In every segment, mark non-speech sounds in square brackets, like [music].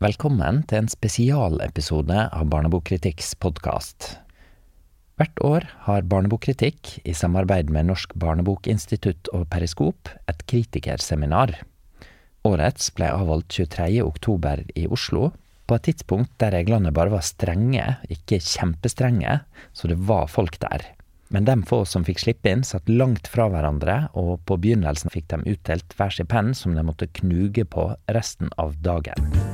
Velkommen til en spesialepisode av Barnebokkritikk's podkast. Hvert år har Barnebokkritikk, i samarbeid med Norsk barnebokinstitutt og Periskop, et kritikerseminar. Årets ble avholdt 23. oktober i Oslo, på et tidspunkt der reglene bare var strenge, ikke kjempestrenge, så det var folk der. Men de få som fikk slippe inn, satt langt fra hverandre, og på begynnelsen fikk de utdelt hver sin penn som de måtte knuge på resten av dagen.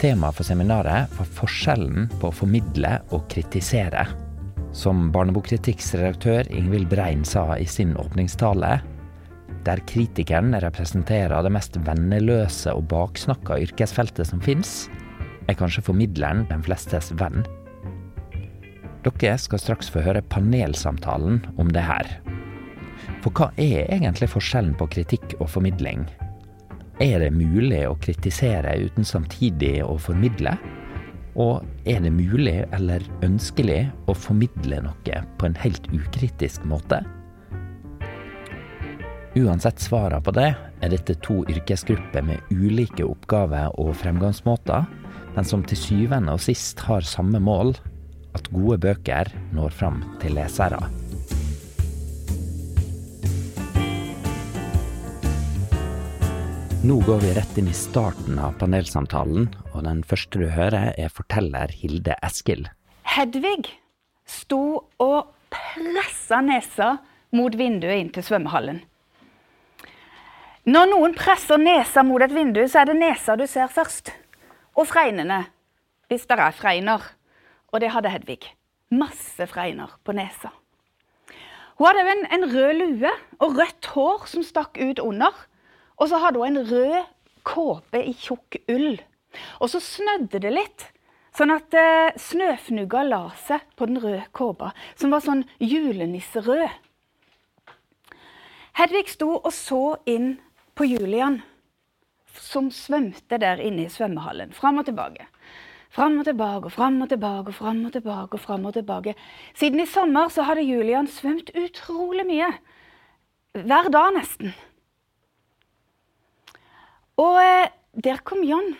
Temaet for seminaret var forskjellen på å formidle og kritisere. Som barnebokkritikkredaktør Ingvild Brein sa i sin åpningstale, der kritikeren representerer det mest venneløse og baksnakka yrkesfeltet som fins, er kanskje formidleren den flestes venn. Dere skal straks få høre panelsamtalen om det her. For hva er egentlig forskjellen på kritikk og formidling? Er det mulig å kritisere uten samtidig å formidle? Og er det mulig eller ønskelig å formidle noe på en helt ukritisk måte? Uansett svarene på det, er dette to yrkesgrupper med ulike oppgaver og fremgangsmåter, men som til syvende og sist har samme mål at gode bøker når fram til lesere. Nå går vi rett inn i starten av panelsamtalen, og den første du hører, er forteller Hilde Eskil. Hedvig sto og pressa nesa mot vinduet inn til svømmehallen. Når noen presser nesa mot et vindu, så er det nesa du ser først. Og fregnene, hvis det er fregner. Og det hadde Hedvig. Masse fregner på nesa. Hun hadde en, en rød lue og rødt hår som stakk ut under. Og så hadde hun en rød kåpe i tjukk ull. Og så snødde det litt, sånn at eh, snøfnugga la seg på den røde kåpa, som var sånn julenisserød. Hedvig sto og så inn på Julian, som svømte der inne i svømmehallen. Fram og tilbake. Fram og tilbake og fram og tilbake og fram og tilbake. og frem og tilbake. Siden i sommer så hadde Julian svømt utrolig mye. Hver dag nesten. Og eh, der kom John.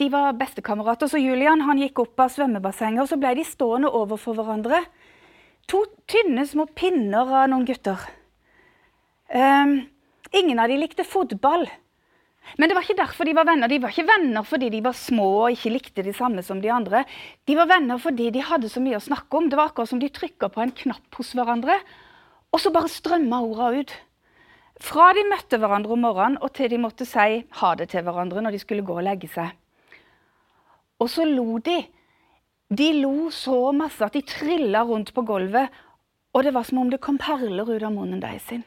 De var bestekamerater, så Julian han gikk opp av svømmebassenget, og så ble de stående overfor hverandre. To tynne, små pinner av noen gutter. Um, ingen av de likte fotball. Men det var ikke derfor de var venner. De var ikke venner fordi de var små og ikke likte de samme som de andre. De var venner fordi de hadde så mye å snakke om. Det var akkurat som de trykka på en knapp hos hverandre, og så bare strømma orda ut. Fra de møtte hverandre om morgenen og til de måtte si ha det til hverandre når de skulle gå og legge seg. Og så lo de. De lo så masse at de trilla rundt på gulvet, og det var som om det kom perler ut av munnen deres sin.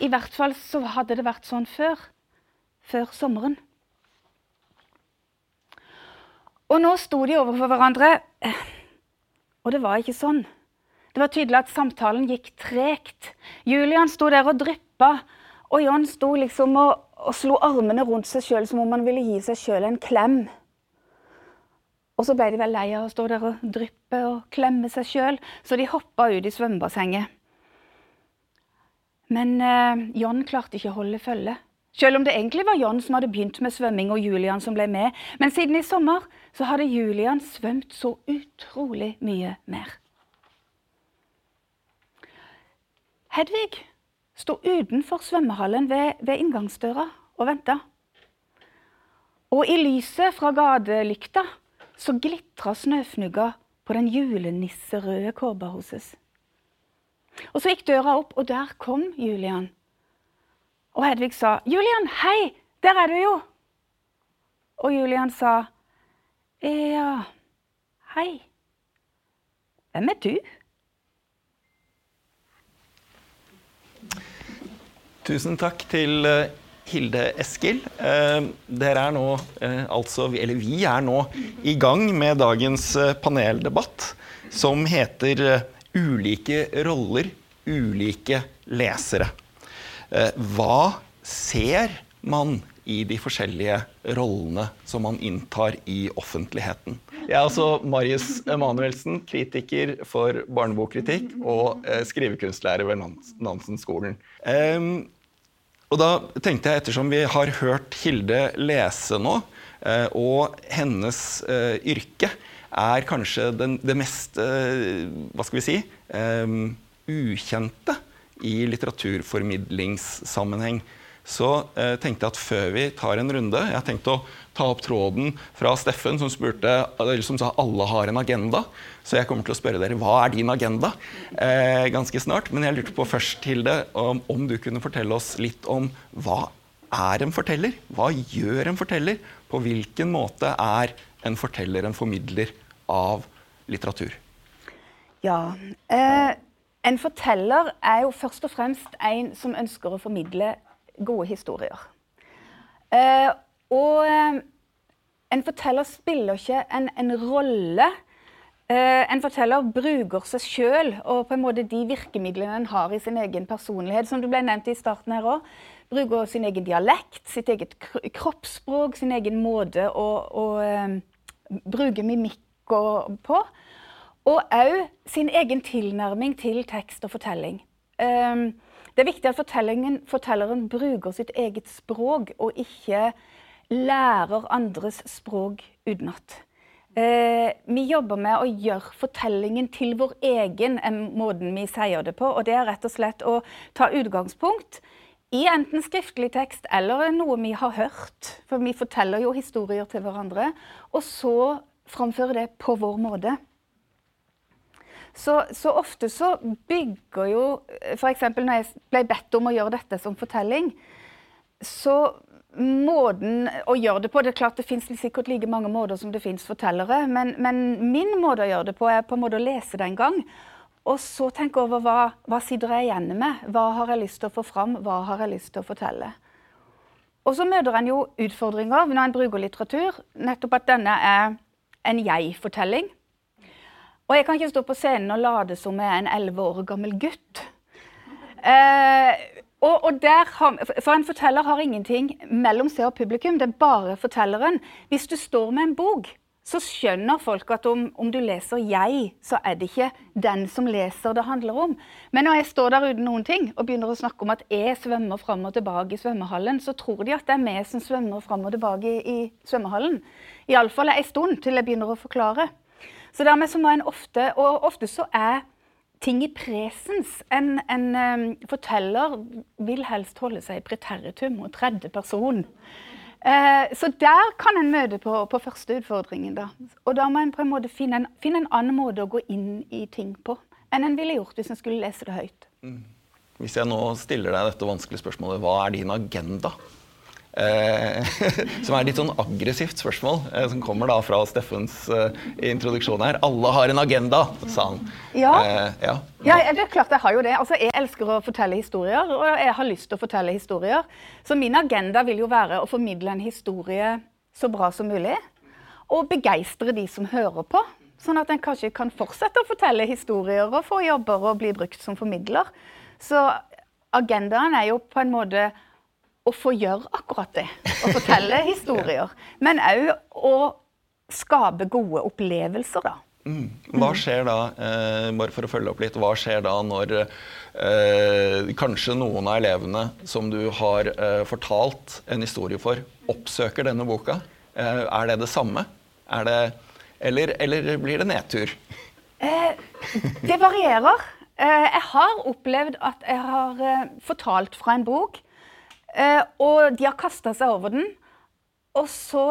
I hvert fall så hadde det vært sånn før. Før sommeren. Og nå sto de overfor hverandre, og det var ikke sånn. Det var tydelig at samtalen gikk tregt. Julian sto der og dryppa, og John sto liksom og, og slo armene rundt seg sjøl som om han ville gi seg sjøl en klem. Og så ble de vel lei av å stå der og dryppe og klemme seg sjøl, så de hoppa ut i svømmebassenget. Men eh, John klarte ikke å holde følge. Selv om det egentlig var John som hadde begynt med svømming, og Julian som ble med. Men siden i sommer så hadde Julian svømt så utrolig mye mer. Hedvig sto utenfor svømmehallen ved, ved inngangsdøra og venta. Og i lyset fra gatelykta så glitra snøfnugga på den julenisserøde kåpa hennes. Og så gikk døra opp, og der kom Julian. Og Hedvig sa, 'Julian, hei! Der er du jo!' Og Julian sa, 'Ja, hei. Hvem er du?' Tusen takk til eh, Hilde Eskil. Eh, dere er nå, eh, altså, eller vi er nå i gang med dagens paneldebatt, som heter 'Ulike roller, ulike lesere'. Hva ser man i de forskjellige rollene som man inntar i offentligheten. Jeg er altså Marius Emanuelsen, kritiker for barnebokkritikk og skrivekunstlærer ved Nansen-skolen. Og da tenkte jeg, ettersom vi har hørt Hilde lese nå, uh, og hennes uh, yrke er kanskje den, det mest uh, Hva skal vi si ukjente i litteraturformidlingssammenheng så eh, tenkte jeg at før vi tar en runde Jeg har tenkt å ta opp tråden fra Steffen, som spurte som sa alle har en agenda. Så jeg kommer til å spørre dere hva er din agenda eh, ganske snart. Men jeg lurte på først, Hilde, om, om du kunne fortelle oss litt om hva er en forteller? Hva gjør en forteller? På hvilken måte er en forteller en formidler av litteratur? Ja, eh, en forteller er jo først og fremst en som ønsker å formidle gode historier. Eh, og eh, en forteller spiller ikke en, en rolle. Eh, en forteller bruker seg sjøl og på en måte de virkemidlene en har i sin egen personlighet. Som du ble nevnt i starten her òg. Bruker sin egen dialekt, sitt eget kroppsspråk, sin egen måte å, å eh, bruke mimikk på. Og òg sin egen tilnærming til tekst og fortelling. Um, det er viktig at fortelleren bruker sitt eget språk, og ikke lærer andres språk utenat. Eh, vi jobber med å gjøre fortellingen til vår egen, måten vi sier det på. Og det er rett og slett å ta utgangspunkt i enten skriftlig tekst eller noe vi har hørt. For vi forteller jo historier til hverandre. Og så framføre det på vår måte. Så, så, ofte så bygger jo F.eks. når jeg ble bedt om å gjøre dette som fortelling, så måten å gjøre det på Det er klart det fins sikkert like mange måter som det fins fortellere, men, men, min måte å gjøre det på er på en måte å lese det en gang. Og så tenke over hva, hva sitter jeg igjen med? Hva har jeg lyst til å få fram? Hva har jeg lyst til å fortelle? Og så møter en jo utfordringer når en bruker litteratur. Nettopp at denne er en jeg-fortelling. Og jeg kan ikke stå på scenen og late som jeg er en elleve år gammel gutt. Eh, og, og har, for en forteller har ingenting mellom seg og publikum. Det er bare fortelleren. Hvis du står med en bok, så skjønner folk at om, om, du leser 'jeg', så er det ikke den som leser det handler om. Men når jeg står der uten noen ting og begynner å snakke om at jeg svømmer fram og tilbake i svømmehallen, så tror de at det er vi som svømmer fram og tilbake i, i svømmehallen. Iallfall en stund til jeg begynner å forklare. Så dermed så må en ofte Og ofte så er ting i presens. En, en um, forteller vil helst holde seg i preteritum og tredje person. Uh, så der kan en møte på, på, første utfordringen. da. Og da må en på en måte finne en, finne en, annen måte å gå inn i ting på enn en ville gjort hvis en skulle lese det høyt. Mm. Hvis jeg nå stiller deg dette vanskelige spørsmålet, hva er din agenda? Eh, [laughs] som er et litt sånn aggressivt spørsmål, eh, som kommer da fra Steffens eh, introduksjon her. 'Alle har en agenda', sa han. Ja. ja. ja. det er klart jeg har jo det. Altså, jeg elsker å fortelle historier, og jeg har lyst til å fortelle historier. Så min agenda vil jo være å formidle en historie så bra som mulig. Og begeistre de som hører på. Sånn at en kanskje kan fortsette å fortelle historier og få jobber og bli brukt som formidler. Så agendaen er jo på en måte å få gjøre akkurat det. Å fortelle [laughs] historier. Men òg å skape gode opplevelser, da. Mm. Hva skjer da, eh, bare for å følge opp litt, hva skjer da når eh, kanskje noen av elevene som du har eh, fortalt en historie for, oppsøker denne boka? Eh, er det det samme? Er det, eller, eller, blir det nedtur? Eh, det varierer. Eh, jeg har opplevd at jeg har fortalt fra en bok og de har kasta seg over den. Og så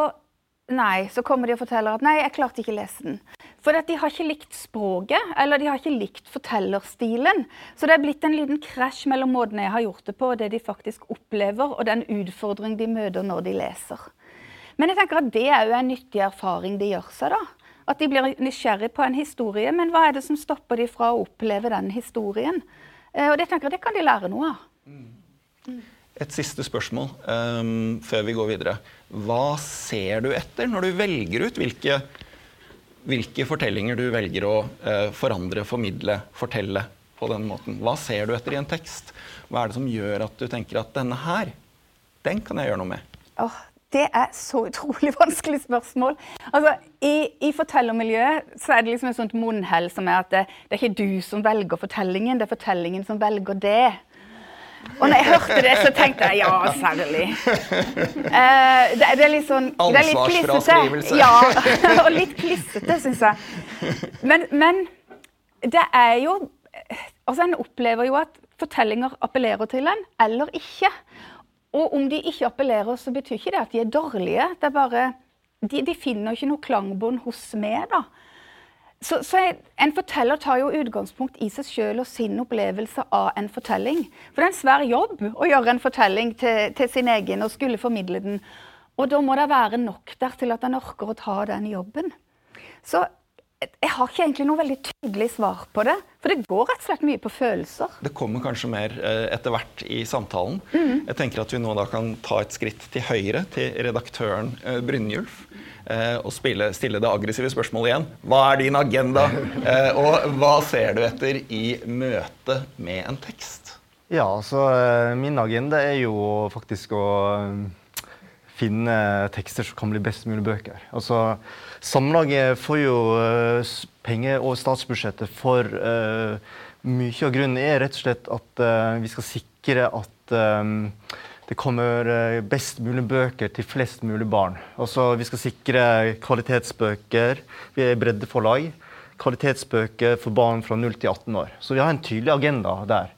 Nei, så kommer de og forteller at nei, jeg klarte ikke å lese den. For de har ikke likt språket, eller de har ikke likt fortellerstilen. Så det er blitt en liten krasj mellom måten jeg har gjort det på, og det de faktisk opplever, og den utfordring de møter når de leser. Men jeg tenker at det er jo en nyttig erfaring de gjør seg, da. At de blir nysgjerrig på en historie. Men hva er det som stopper de fra å oppleve den historien? Eh, og det tenker jeg det kan de lære noe av. Mm. Et siste spørsmål um, før vi går videre. Hva ser du etter når du velger ut hvilke, hvilke fortellinger du velger å uh, forandre, formidle, fortelle på den måten? Hva ser du etter i en tekst? Hva er det som gjør at du tenker at denne her, den kan jeg gjøre noe med? Åh, det er så utrolig [laughs] vanskelig spørsmål. Altså, i, I fortellermiljøet så er det liksom et sånt munnhell som er at det, det, er ikke du som velger fortellingen, det er fortellingen som velger det. Og når jeg hørte det, så tenkte jeg ja, særlig. Uh, det, det, er litt sånn det er litt klissete. Ja, [laughs] og litt klissete, syns jeg. Men, men det er jo Altså, en opplever jo at fortellinger appellerer til en, eller ikke. Og om de ikke appellerer, så betyr ikke det at de er dårlige. Det er bare De, de finner ikke noe klangbånd hos meg, da. Så, så jeg, En forteller tar jo utgangspunkt i seg sjøl og sin opplevelse av en fortelling. For det er en svær jobb å gjøre en fortelling til, til sin egen og skulle formidle den. Og da må det være nok der til at en orker å ta den jobben. Så jeg har ikke egentlig noe veldig tydelig svar på det. For det går rett og slett mye på følelser. Det kommer kanskje mer eh, etter hvert i samtalen. Mm. Jeg tenker at vi nå da kan ta et skritt til høyre, til redaktøren eh, Brynjulf. Eh, og spille, stille det aggressive spørsmålet igjen. Hva er din agenda? Og hva ser du etter i møte med en tekst? Ja, altså min agenda er jo faktisk å finne tekster som kan bli best mulig bøker. Altså, Samlaget får jo penger over statsbudsjettet for uh, mye av grunnen er rett og slett at uh, vi skal sikre at um, det kommer best mulig bøker til flest mulig barn. Også vi skal sikre kvalitetsbøker. Vi er breddeforlag. Kvalitetsbøker for barn fra 0 til 18 år. Så vi har en tydelig agenda der.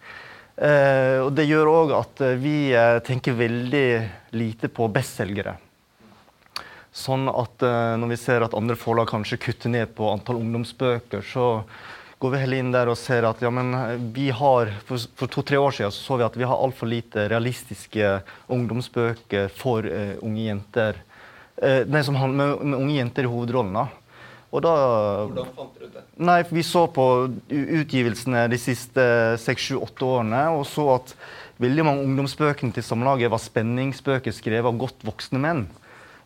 Eh, og det gjør òg at eh, vi eh, tenker veldig lite på bestselgere. Sånn at når vi ser at andre forlag kanskje kutter ned på antall ungdomsbøker, så går vi heller inn der og ser at ja, men vi har For, for to-tre år siden så, så vi at vi har altfor lite realistiske ungdomsbøker for uh, unge jenter. Uh, nei, som handler med, med unge jenter i hovedrollen. da. Og da, Hvordan fant dere det? Nei, Vi så på utgivelsene de siste seks, sju, åtte årene og så at veldig mange ungdomsbøkene til Samlaget var spenningsbøker skrevet av godt voksne menn.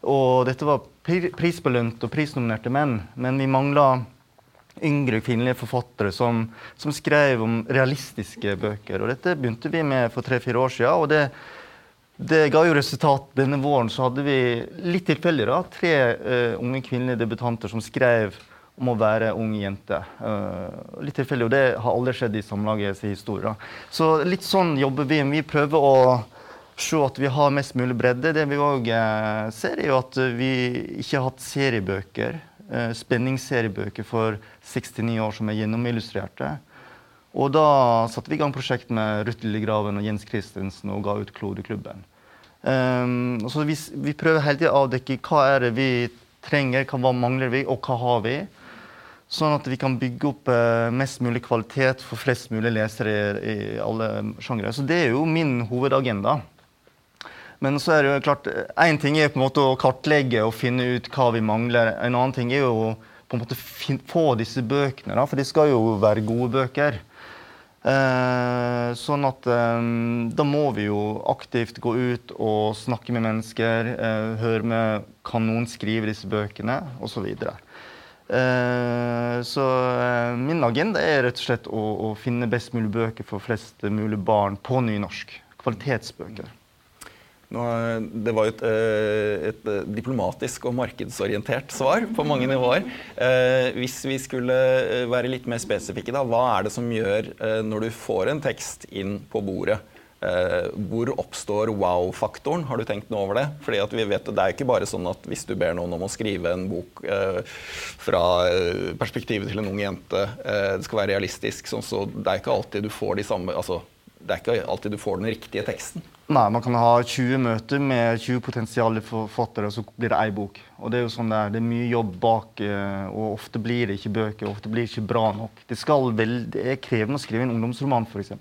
Og dette var prisbelønte og prisnominerte menn, men vi mangla yngre kvinnelige forfattere som, som, skrev om realistiske bøker. Og dette begynte vi med for tre-fire år siden. og det det ga jo resultat. Denne våren så hadde vi litt tilfeldig da, tre uh, unge kvinnelige debutanter som skrev om å være ung jente. Uh, litt tilfeldig, og det har aldri skjedd i Samlagets historie. Så litt sånn jobber vi. Vi prøver å se at vi har mest mulig bredde. Det vi òg eh, ser, er jo at vi ikke har hatt seriebøker. Uh, spenningsseriebøker for 69 år som er gjennomillustrerte. Og da satte vi i gang prosjekt med Ruth Lillegraven og Jens Christensen og ga ut Klodeklubben. Um, så vi, vi, prøver hele tida å avdekke hva er det vi trenger, hva mangler vi, og hva har vi. Sånn at vi kan bygge opp uh, mest mulig kvalitet for flest mulig lesere i, i alle sjangre. Så det er jo min hovedagenda. Men så er det jo klart, én ting er på en måte å kartlegge og finne ut hva vi mangler. En annen ting er jo på en måte få disse bøkene, da, for de skal jo være gode bøker. Eh, sånn at eh, da må vi jo aktivt gå ut og snakke med mennesker, eh, høre med Kan noen skrive disse bøkene? Osv. Eh, så eh, min agenda er rett og slett å, å finne best mulig bøker for flest mulig barn på nynorsk. Kvalitetsbøker. Det var jo et, eh, et, eh, diplomatisk og markedsorientert svar på mange nivåer. Eh, hvis vi skulle være litt mer spesifikke, da, hva er det som gjør når du får en tekst inn på bordet? hvor oppstår wow-faktoren? Har du tenkt noe over det? Fordi vi vet, Det er ikke bare sånn at hvis du ber noen om å skrive en bok fra perspektivet til en ung jente, det skal være realistisk, sånn, så det er ikke alltid du får de samme altså, det er ikke alltid du får den riktige teksten. Nei, man kan ha 20 møter med 20 potensielle forfattere, og så blir det ei bok. Og Det er jo sånn det er. Det er mye jobb bak, eh, og ofte blir det ikke bøker. Ofte blir det ikke bra nok. Det, vel, det er krevende å skrive en ungdomsroman, f.eks.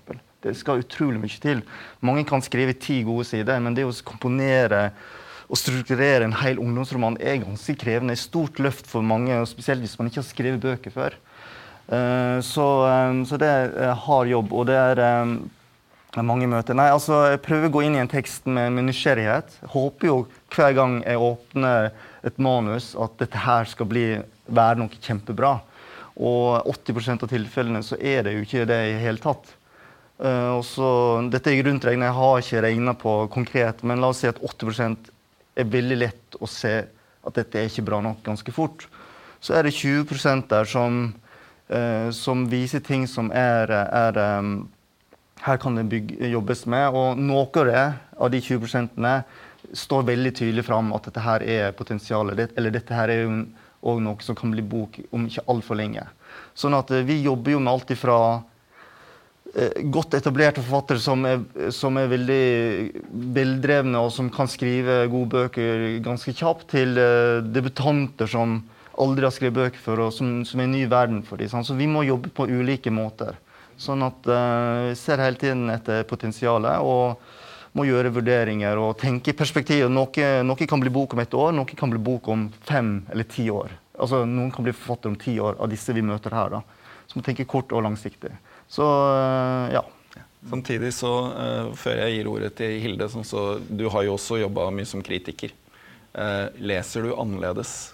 Det skal utrolig mye til. Mange kan skrive ti gode sider, men det å komponere og strukturere en hel ungdomsroman er ganske krevende. Et stort løft for mange, spesielt hvis man ikke har skrevet bøker før. Eh, så, eh, så det er hard jobb. og det er mange møter. Nei, altså, Jeg prøver å gå inn i en tekst med, med nysgjerrighet. Håper jo hver gang jeg åpner et manus, at dette her skal bli, være noe kjempebra. Og 80% av tilfellene så er det jo ikke det i hele tatt. Uh, og så, dette er grunnregnet, regnet, jeg har ikke regna på konkret, men la oss si at 80% er veldig lett å se at dette er ikke bra nok ganske fort. Så er det 20% der som, uh, som, viser ting som er, er um, Her kan det bygge, jobbes med. Og noen av de 20% står veldig tydelig fram at dette her er potensialet. Eller dette her er jo òg noe som kan bli bok om ikke altfor lenge. Sånn at eh, vi jobber jo med alt ifra Eh, godt etablerte forfattere som er, som er, veldig veldrevne og som kan skrive gode bøker ganske kjapt, til eh, debutanter som aldri har skrevet bøker før, og som, som er en ny verden for dem. Så vi må jobbe på ulike måter. Sånn at uh, vi ser hele tiden etter potensialet og må gjøre vurderinger og tenke i perspektiv. Noe, noe kan bli bok om et år, noe kan bli bok om fem eller ti år. Altså, noen kan bli forfatter om ti år av disse vi møter her. da. Så må tenke kort og langsiktig. Så eh, ja. Samtidig så, uh, før jeg gir ordet til Hilde, sånn så, du har jo også jobba mye som kritiker. Uh, leser du annerledes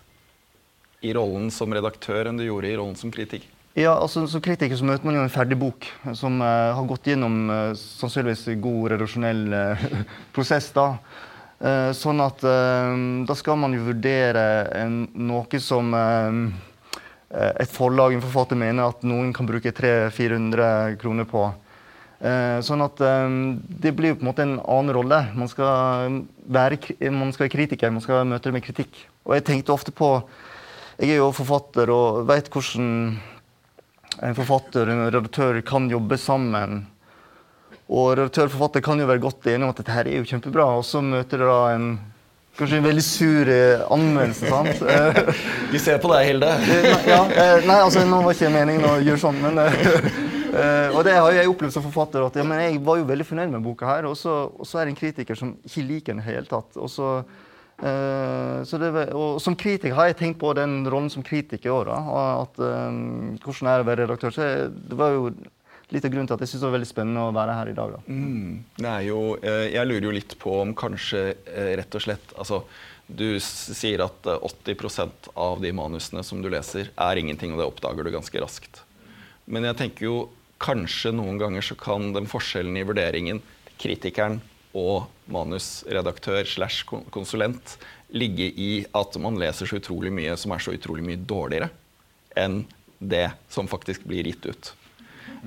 i rollen som redaktør enn du gjorde i rollen som kritiker? Ja, altså Som kritiker så møter man jo en ferdig bok som uh, har gått gjennom sannsynligvis god redaksjonell [laughs] prosess. da. sånn at da skal man jo vurdere en, noe som Eh, et forlag, en forfatter, mener at noen kan bruke 300-400 kroner på. Eh, sånn at eh, det blir jo på en måte en annen rolle. Man skal være, man skal kritiker, man skal møte det med kritikk. Og jeg tenkte ofte på Jeg er jo forfatter og vet hvordan en forfatter og en redaktør kan jobbe sammen. Og redaktør og forfatter kan jo være godt enige om at dette her er jo kjempebra, og så møter dere da en Kanskje en veldig sur eh, anmeldelse. sant? [laughs] Eh, Vi ser på deg, Hilde. [laughs] ja, eh, nei, altså, Nå var ikke meningen å gjøre sånn, men [laughs] Og det har jeg opplevd som forfatter. at ja, men Jeg var jo veldig fornøyd med boka her, og så, og så er det en kritiker som ikke liker den i det hele tatt. Og, så det, og som kritiker har jeg tenkt på den rollen som kritiker òg. Hvordan er det å være redaktør. Så det var jo litt av grunnen til at jeg syns det var veldig spennende å være her i dag. Mm. Det er jo, eh, jeg lurer jo litt på om kanskje eh, rett og slett altså, Du sier at 80 eh, av de manusene som du leser, er ingenting, og det oppdager du ganske raskt. Men jeg tenker jo kanskje noen ganger så kan den forskjellen i vurderingen kritikeren og manusredaktør slash konsulent ligge i at man leser så utrolig mye som er så utrolig mye dårligere enn det som faktisk blir gitt ut.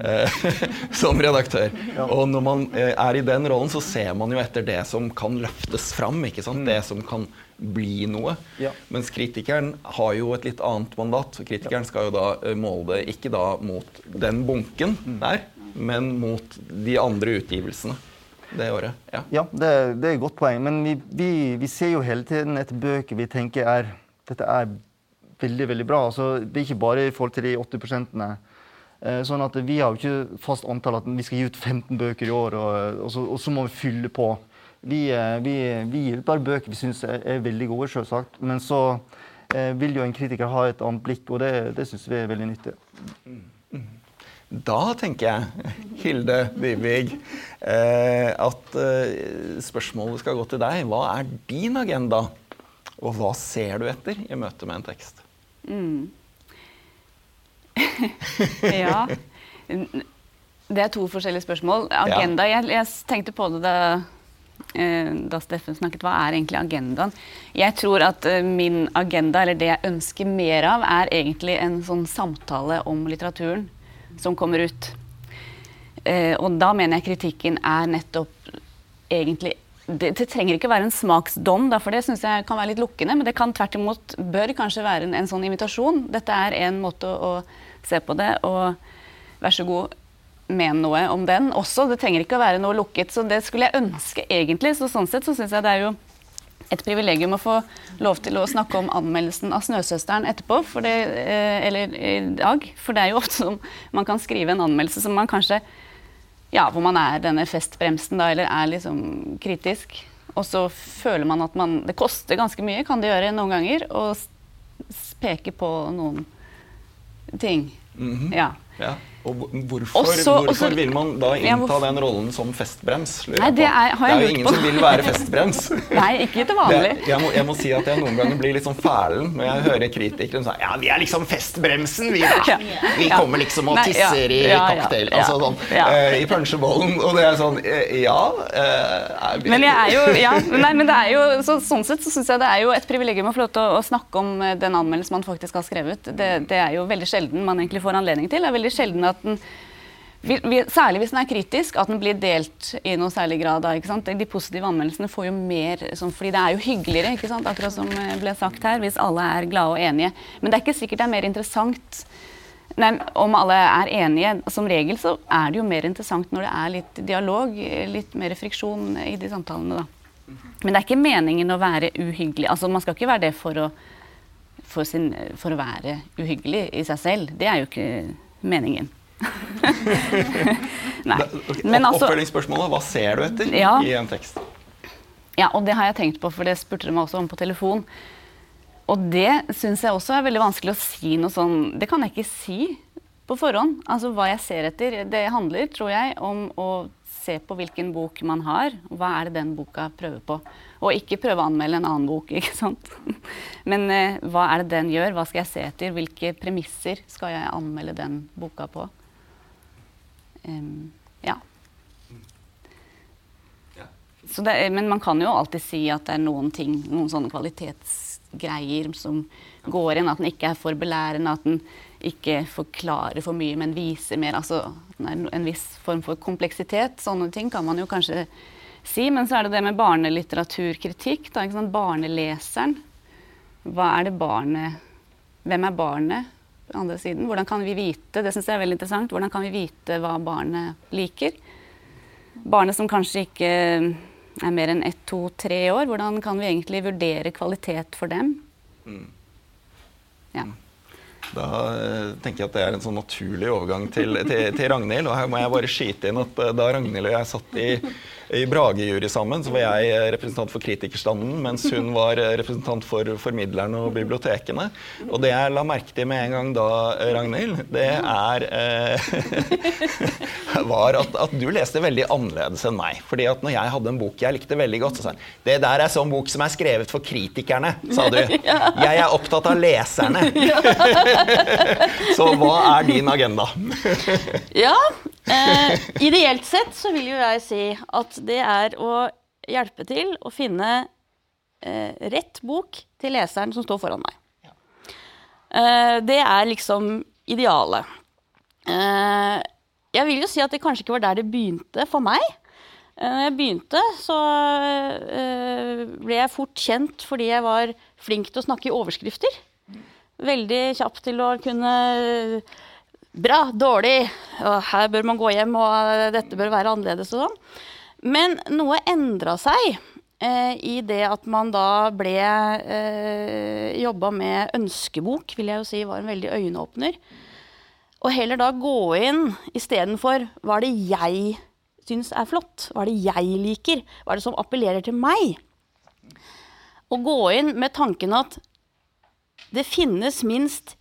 Eh, [laughs] som redaktør. Og når man eh, er i den rollen, så ser man jo etter det som kan løftes fram. ikke sant? Mm. Det som kan bli noe. Ja. Mens kritikeren har jo et litt annet mandat. Kritikeren skal jo da eh, måle det ikke da mot den bunken mm. der, men mot de andre utgivelsene det året. Ja, ja det, det, er et godt poeng. Men vi, vi, vi, ser jo hele tiden etter bøker vi tenker er dette er veldig veldig bra. Altså, det er ikke bare i forhold til de 80 prosentene Eh, sånn at Vi har jo ikke fast antall at vi skal gi ut 15 bøker i år, og, og, så, og så, må vi fylle på. Vi, eh, vi, vi gir ut bare bøker vi syns er, er, veldig gode, selvsagt. Men så eh, vil jo en kritiker ha et annet blikk, og det, det syns vi er veldig nyttig. Da tenker jeg, Hilde Dybvig, eh, at eh, spørsmålet skal gå til deg. Hva er din agenda, og hva ser du etter i møte med en tekst? Mm. [laughs] ja. Det er to forskjellige spørsmål. Agenda Jeg, jeg tenkte på det da, eh, da Steffen snakket. Hva er egentlig agendaen? Jeg tror at min agenda, eller det jeg ønsker mer av, er egentlig en sånn samtale om litteraturen som kommer ut. Eh, og da mener jeg kritikken er nettopp egentlig det, det, trenger ikke være en smaksdom, da, for det syns jeg kan være litt lukkende. Men det kan tvert imot bør kanskje være en, en sånn invitasjon. Dette er en måte å, å se på det, og vær så god, men noe om den også. Det trenger ikke å være noe lukket. Så det skulle jeg ønske egentlig. Så sånn sett så syns jeg det er jo et privilegium å få lov til å snakke om anmeldelsen av 'Snøsøsteren' etterpå, for det, eh, eller i dag. For det er jo ofte som man kan skrive en anmeldelse som man kanskje ja, hvor man er denne festbremsen, da, eller er liksom kritisk. Og så føler man at man Det koster ganske mye, kan det gjøre noen ganger, å peke på noen ting. Mm -hmm. Ja. ja. Og hvorfor, Også, hvorfor også, vil man da ja, innta hvorfor, den rollen som festbrems? Nei, det er, det er jo ingen på. som vil være festbrems. [laughs] Nei, ikke til vanlig. Det, jeg, må, jeg må si at jeg noen ganger blir litt sånn fælen når jeg hører kritikere sier ja, vi er liksom festbremsen, vi da. Ja. Vi Ja. kommer liksom og ja. tisser i Ja, ja, cocktail, ja. altså sånn, Ja. eh, i punchebollen. Og det er sånn uh, Ja. vi- Men jeg er jo, ja, nei, men det er jo, så, sånn sett så synes jeg det er jo et privilegium å få lov til å, å snakke om den anmeldelsen man faktisk har skrevet. Det, det er jo veldig sjelden man egentlig får anledning til. Det er veldig sjelden at den særlig hvis den er kritisk, at den blir delt i noe særlig grad. Da? De positive anmeldelsene får jo mer sånn, fordi det er jo hyggeligere, akkurat som eh, ble sagt her, hvis alle er glade og enige. Men det er ikke sikkert det er mer interessant Nei, om alle er enige. Som regel så er det jo mer interessant når det er litt dialog, litt mer friksjon i de samtalene, da. Men det er ikke meningen å være uhyggelig. Altså, man skal ikke være det for å, for, sin, for å være uhyggelig i seg selv. Det er jo ikke meningen. [laughs] Nei. Ok, Men altså, Oppfølgingsspørsmålet hva ser du etter Ja. i en tekst? ja, og det har jeg tenkt på, for det spurte de meg også om på telefon. Og det syns jeg også er veldig vanskelig å si noe sånn Det kan jeg ikke si på forhånd. Altså hva jeg ser etter. Det handler, tror jeg, om å se på hvilken bok man har. Hva er det den boka prøver på? Og ikke prøve å anmelde en annen bok, [laughs] ikke sant. Men eh, hva er det den gjør? Hva skal jeg se etter? Hvilke premisser skal jeg anmelde den boka på? Em, ja. Så det, er- men man kan jo alltid si at det er noen ting, noen sånne kvalitetsgreier som går inn. At den ikke er for belærende, at den ikke forklarer for mye, men viser mer. Altså en viss form for kompleksitet. Sånne ting kan man jo kanskje si. Men så er det det med barnelitteraturkritikk. Da? Barneleseren. Hva er det barnet Hvem er barnet på den andre siden? Hvordan kan vi vite det synes jeg er veldig interessant, hvordan kan vi vite hva barnet liker? Barnet som kanskje ikke er mer enn ett, to, tre år, hvordan kan vi egentlig vurdere kvalitet for dem? Ja. Da eh, tenker jeg at det er en sånn naturlig overgang til, til, til Ragnhild. Og her må jeg bare skyte inn at eh, da Ragnhild og jeg satt i, i Brage-jury sammen, så var jeg eh, representant for kritikerstanden, mens hun var eh, representant for formidlerne og bibliotekene. Og det jeg la merke til med en gang da, eh, Ragnhild, det er eh, [laughs] var at, at du leste veldig annerledes enn meg. Fordi at når jeg hadde en bok jeg likte veldig godt, så sa jeg det der er sånn bok som er skrevet for kritikerne, sa du. [laughs] Jeg er opptatt av leserne. [laughs] Så hva er din agenda? Ja, eh, ideelt sett så vil jo jeg si at det er å hjelpe til å finne eh, rett bok til leseren som står foran meg. Eh, det er liksom idealet. Eh, jeg vil jo si at det kanskje ikke var der det begynte for meg. Eh, Når jeg begynte, så eh, ble jeg fort kjent fordi jeg var flink til å snakke i overskrifter. Veldig kjapp til å kunne Bra, dårlig, og her bør man gå hjem, og dette bør være annerledes og sånn. Men noe endra seg eh, i det at man da ble eh, jobba med ønskebok, vil jeg jo si var en veldig øyenåpner. Og heller da gå inn istedenfor hva er det jeg syns er flott? Hva er det jeg liker? Hva er det som appellerer til meg? Og gå inn med tanken at det finnes minst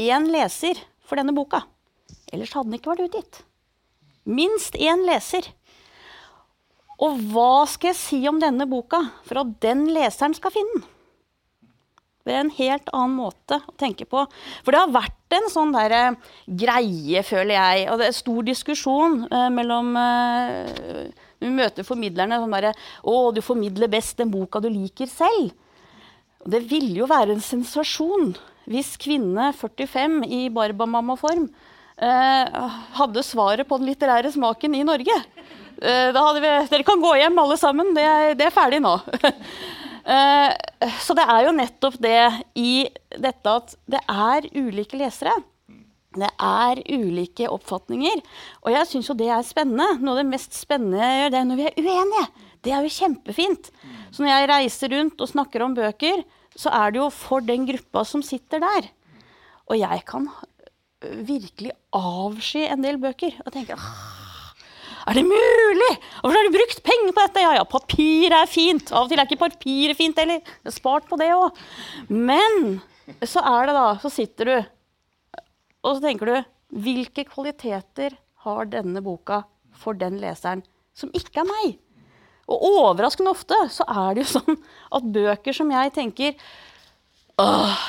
én leser for denne boka. Ellers hadde den ikke vært utgitt. Minst én leser. Og hva skal jeg si om denne boka for at den leseren skal finne den? Det er en helt annen måte å tenke på. For det har vært en sånn der, eh, greie, føler jeg, og det er stor diskusjon eh, mellom eh, Vi møter formidlerne sånn derre Å, du formidler best den boka du liker selv. Og det ville jo være en sensasjon hvis kvinne 45 i Barbamamma-form eh, hadde svaret på den litterære smaken i Norge. Eh, vi, dere kan gå hjem alle sammen, det det er ferdig nå. [laughs] Eh, så det er jo nettopp det i dette at det er ulike lesere. Det er ulike oppfatninger. Og jeg syns jo det er spennende. Noe av det mest spennende jeg gjør, det er når vi er uenige. Det er jo kjempefint. Så når jeg reiser rundt og snakker om bøker, så er det jo for den gruppa som sitter der. Og jeg kan virkelig avsky en del bøker. Og tenke «Ah, er det mulig? Hvorfor har du brukt penger på dette? Ja, ja, papir er fint. Av og til er ikke papiret fint heller. Jeg har spart på det òg. Men så er det da, så sitter du og så tenker du Hvilke kvaliteter har denne boka for den leseren som ikke er meg? Og overraskende ofte så er det jo sånn at bøker som jeg tenker Åh,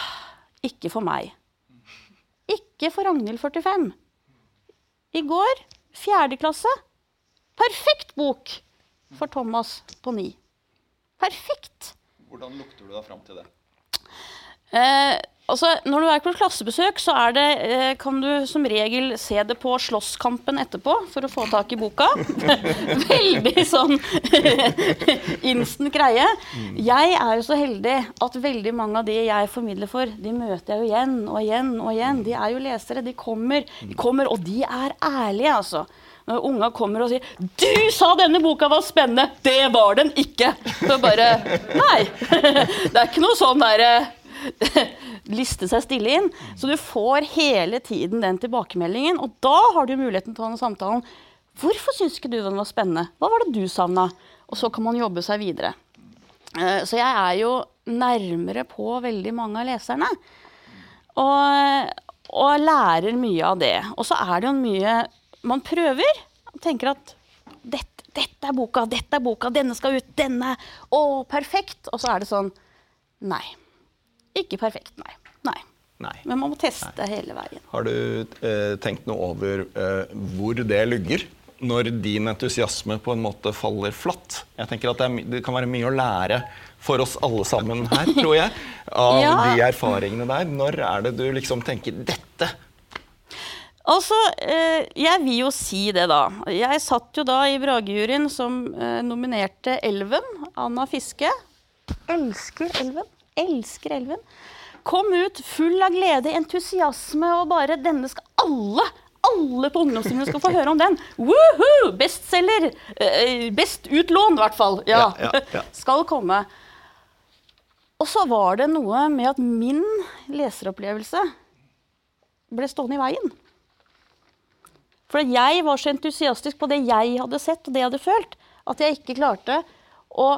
ikke for meg. Ikke for Ragnhild 45. I går, fjerde klasse. Perfekt bok for Thomas på ni. Perfekt. Hvordan lukter du deg fram til det? Eh, altså, når du er på klassebesøk, så det, eh, kan du som regel se det på slåsskampen etterpå for å få tak i boka. [laughs] Veldig sånn [laughs] instant greie. Jeg er jo så heldig at veldig mange av de jeg formidler for, de møter jeg jo igjen og igjen og igjen. De er jo lesere. De kommer, de kommer og de er ærlige, altså. Når unga kommer og sier 'Du sa denne boka var spennende!' Det var den ikke! Så bare Nei. [laughs] Det er ikke noe sånn derre [laughs] liste seg stille inn. Så du får hele tiden den tilbakemeldingen, og da har du muligheten til å ha den samtalen. hvorfor syns ikke du den var spennende? Hva var det du savna? Og så kan man jobbe seg videre. Eh, så jeg er jo nærmere på veldig mange av leserne. Og, og lærer mye av det. Og så er det jo mye man prøver. og tenker at dette, dette er boka, dette er boka, denne skal ut, denne. Å, perfekt. Og så er det sånn Nei. Ikke perfekt, nei. nei. Nei. Men man må teste nei. hele veien. Har du eh, tenkt noe over eh, hvor det lugger? Når din entusiasme på en måte faller flatt. Jeg tenker at det, er, det kan være mye å lære for oss alle sammen her, [laughs] tror jeg, av ja. de erfaringene der. Når er det du liksom tenker 'dette'? Altså, eh, jeg vil jo si det, da. Jeg satt jo da i Bragejuryen som eh, nominerte Elven. Anna Fiske. Elsker Elven elsker elven. Kom ut full av glede, entusiasme og bare 'Denne skal alle alle på ungdomstrinnet skal få høre om den. Woohoo! Bestselger! Eh, best utlån, i hvert fall. Ja, ja, ja, ja. [laughs] Skal komme. Og så var det noe med at min leseropplevelse ble stående i veien. For jeg var så entusiastisk på det jeg hadde sett og det jeg hadde følt, at jeg ikke klarte å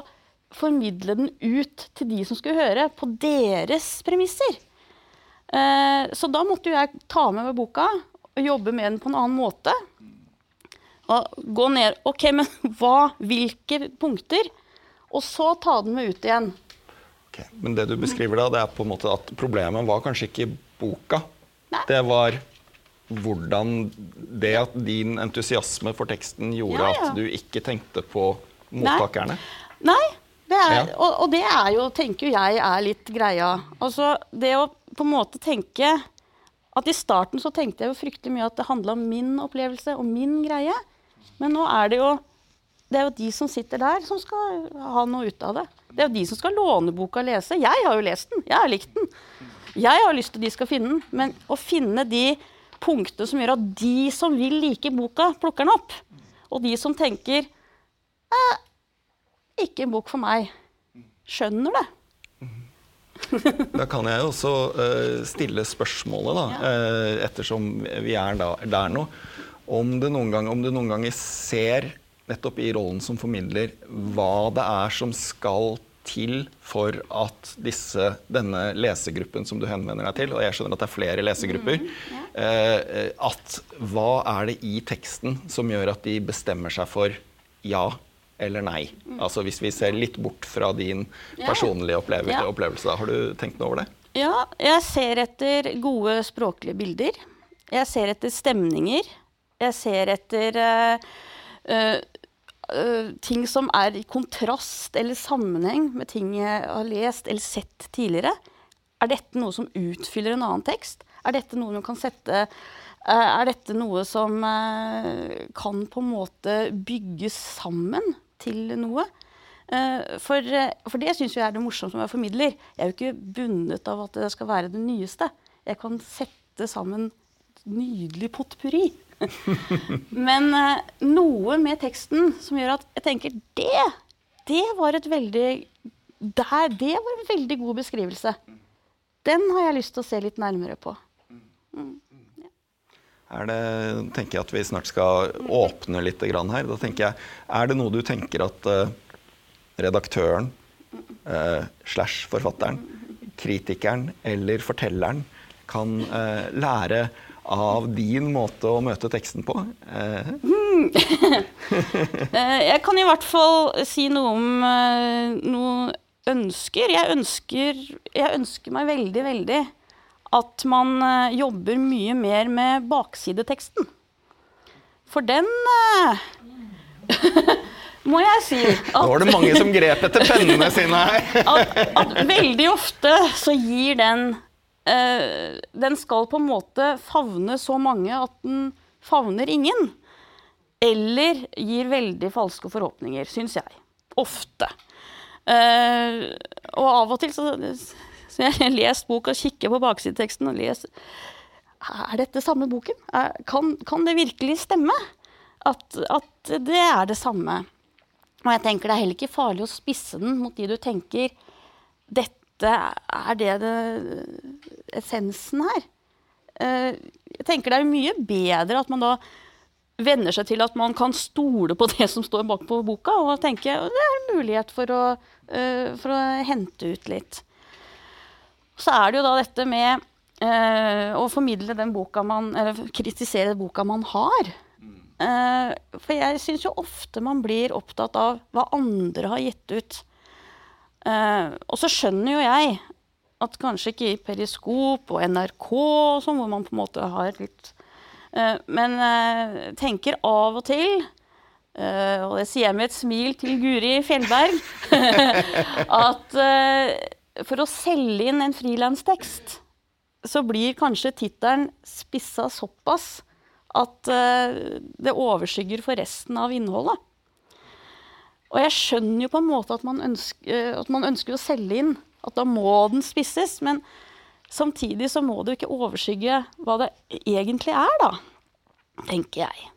formidle den ut til de som skulle høre, på deres premisser. Eh, så da måtte jeg ta med meg boka og jobbe med den på en annen måte. Og gå ned OK, men [laughs] hva, hvilke punkter? Og så ta den med ut igjen. Okay. Men det du beskriver da, det er på en måte at problemet var kanskje ikke boka. Nei. Det var hvordan det at din entusiasme for teksten gjorde ja, ja. at du ikke tenkte på mottakerne? Nei. Nei. Det er, ja. og, og, det er jo, tenker jeg, er litt greia. Altså, det å på en måte tenke at I starten så tenkte jeg jo fryktelig mye at det handla om min opplevelse og min greie. Men nå er det jo det er jo de som sitter der, som skal ha noe ut av det. Det er jo de som skal låne boka og lese. Jeg har jo lest den. Jeg har likt den. Jeg har lyst til at de skal finne den. Men å finne de punktene som gjør at de som vil like boka, plukker den opp. Og de som tenker eh, ikke en bok for meg. Skjønner det. [laughs] da kan jeg også uh, stille spørsmålet, da, uh, ettersom vi er da, der nå. Om du, om du noen ganger ser, nettopp i rollen som formidler, hva det er som skal til for at disse, denne lesegruppen som du henvender deg til, og jeg skjønner at det er flere lesegrupper, mm, ja. uh, at hva er det i teksten som gjør at de bestemmer seg for ja, eller nei? Mm. Altså Hvis vi ser litt bort fra din personlige opplevelse, opplevelse, har du tenkt noe over det? Ja, jeg ser etter gode språklige bilder. Jeg ser etter stemninger. Jeg ser etter uh, uh, uh, ting som er i kontrast eller sammenheng med ting jeg har lest eller sett tidligere. Er dette noe som utfyller en annen tekst? Er dette noe man kan sette er dette noe som kan på en måte bygges sammen til noe. Eh, for, eh, for det syns jeg er det morsomt som jeg formidler. Jeg er jo ikke bundet av at det skal være det nyeste. Jeg kan sette sammen nydelig potpurri. [laughs] Men eh, noe med teksten som gjør at jeg tenker det, det var et veldig der, Det var en veldig god beskrivelse. Den har jeg lyst til å se litt nærmere på. Mm er det, tenker jeg at vi snart skal åpne litt her. Da tenker jeg, Er det noe du tenker at uh, redaktøren uh, slash forfatteren, kritikeren eller fortelleren kan uh, lære av din måte å møte teksten på? Eh. [laughs] Eh, jeg kan i hvert fall si noe om uh, noe ønsker. Jeg, ønsker. jeg ønsker meg veldig, veldig at man uh, jobber mye mer med baksideteksten. For den uh, [laughs] må jeg si at, Nå var det mange som grep etter pennene sine her. [laughs] at, at, veldig ofte så gir den uh, Den skal på en måte favne så mange at den favner ingen. Eller gir veldig falske forhåpninger, syns jeg. Ofte. Uh, og av og til så, så [laughs] jeg har lest boka, kikker på baksideteksten og leser Er dette samme boken? Kan, kan, det virkelig stemme? At, at det er det samme. Og jeg tenker det er heller ikke farlig å spisse den mot de du tenker Dette er det, det essensen her. Uh, jeg tenker det er mye bedre at man da venner seg til at man kan stole på det som står bak på boka, og tenke det er en mulighet for å, uh, for å, hente ut litt. Så er det jo da dette med eh, å formidle den boka man Eller kritisere den boka man har. Eh, for jeg syns jo ofte man blir opptatt av hva andre har gitt ut. og så skjønner jo jeg at kanskje ikke i Periskop og NRK, og sånn, hvor man på en måte har litt Eh, men eh, tenker av og til eh, og det sier jeg med et smil til Guri Fjellberg, [laughs] at for å selge inn en frilanstekst, så blir kanskje tittelen spissa såpass at det overskygger for resten av innholdet. Og jeg skjønner jo på en måte at man ønsker, at man ønsker å selge inn, at da må den spisses. men Samtidig så må det jo ikke overskygge hva det egentlig er, da. Tenker jeg.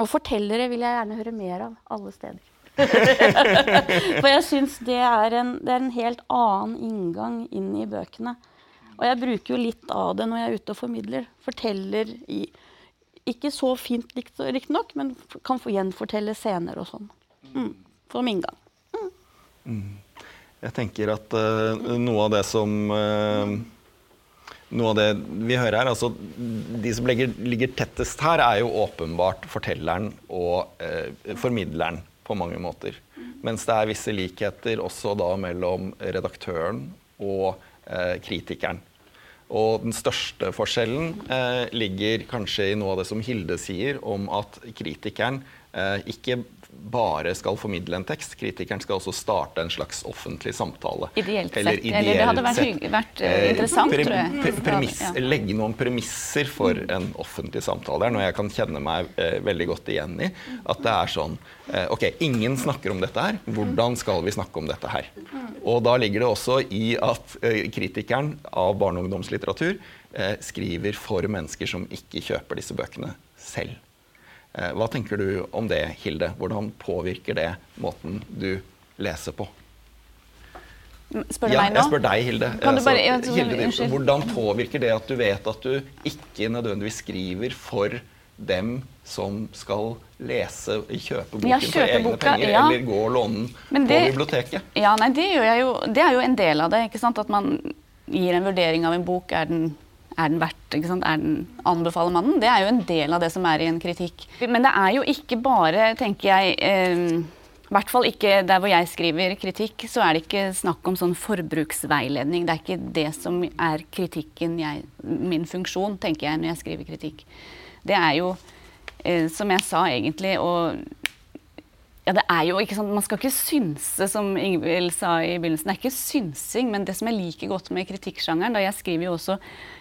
Og fortellere vil jeg gjerne høre mer av alle steder. [laughs] For jeg syns det, det, er en helt annen inngang inn i bøkene. Og jeg bruker jo litt av det når jeg er ute og formidler. Forteller i Ikke så fint riktignok, men kan gjenfortelle scener og sånn. Mm. Som inngang. Mm. Mm. Jeg tenker at uh, noe av det som uh, Noe av det vi hører her, altså De som ligger, ligger tettest her, er jo åpenbart fortelleren og uh, formidleren på mange måter. Mens det er visse likheter også da mellom redaktøren og kritikeren. Og den største forskjellen ligger kanskje i noe av det som Hilde sier om at kritikeren ikke bare skal formidle en tekst. Kritikeren skal også starte en slags offentlig samtale. Ideelt sett. Eller, ideelt Eller det hadde vært, vært interessant, interessant, pre, pre, premiss, ja. Legge noen premisser for en offentlig samtale. Det er noe jeg kan kjenne meg eh, veldig godt igjen i. At det er sånn eh, Ok, ingen snakker om dette her. Hvordan skal vi snakke om dette her? Og da ligger det også i at kritikeren av barne- og ungdomslitteratur skriver for mennesker som ikke kjøper disse bøkene selv. Eh, hva tenker du om det, Hilde? Hvordan påvirker det måten du leser på? Spør du ja, meg nå? Jeg spør deg, Hilde. Altså, bare, ja, Hilde hvordan påvirker det at du vet at du ikke nødvendigvis skriver for dem som skal lese, kjøpe boken ja, for egne boka, penger, ja. eller gå og låne den på biblioteket? Ja, nei, det, jo, det, er jo en del av det. At man gir en vurdering av en bok. Er den er den verdt? Er den, anbefaler mannen? Det er jo en del av det som er i en kritikk. Men det er jo ikke bare, tenker jeg eh, hvert fall ikke der hvor jeg skriver kritikk, så er det ikke snakk om sånn forbruksveiledning. Det er ikke det som er kritikken jeg, Min funksjon, tenker jeg, når jeg skriver kritikk. Det er jo, eh, som jeg sa egentlig, å ja, det er jo ikke sånn, Man skal ikke synse, som Ingvild sa i begynnelsen. Det er ikke synsing, men det som jeg liker godt med kritikksjangeren da Jeg skriver jo også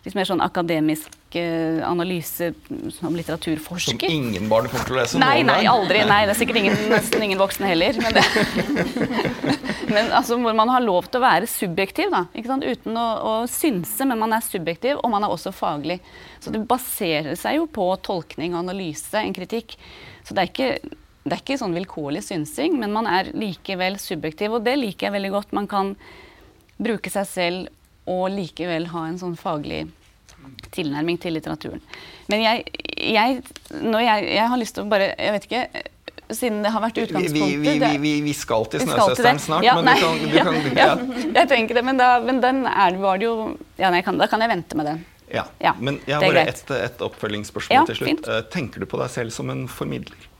litt mer sånn akademisk eh, analyse som litteraturforsker. Som ingen barn kommer til å lese? Nei, nei, aldri. Nei, det er sikkert ingen, nesten ingen voksne heller. Men, [laughs] men altså, hvor man har lov til å være subjektiv, da, ikke sant? uten å, å synse, men man er subjektiv, og man er også faglig. Så det baserer seg jo på tolkning og analyse, en kritikk. Så det er ikke det er ikke sånn vilkårlig synsing, men man er likevel subjektiv. Og det liker jeg veldig godt. Man kan bruke seg selv og likevel ha en sånn faglig tilnærming til litteraturen. Men jeg, jeg, jeg, jeg har lyst til å bare Jeg vet ikke siden det har vært utgangspunktet Vi, vi, vi, vi skal til Snøsøsteren snart, ja, men du kan, du kan [laughs] ja, Jeg tenker det, men, da, men den er, var det jo ja, nei, kan, Da kan jeg vente med den. Ja, Ja, Men jeg har bare et, et oppfølgingsspørsmål Ja, til slutt. fint. Eh, Tenker du på deg selv som en formidler?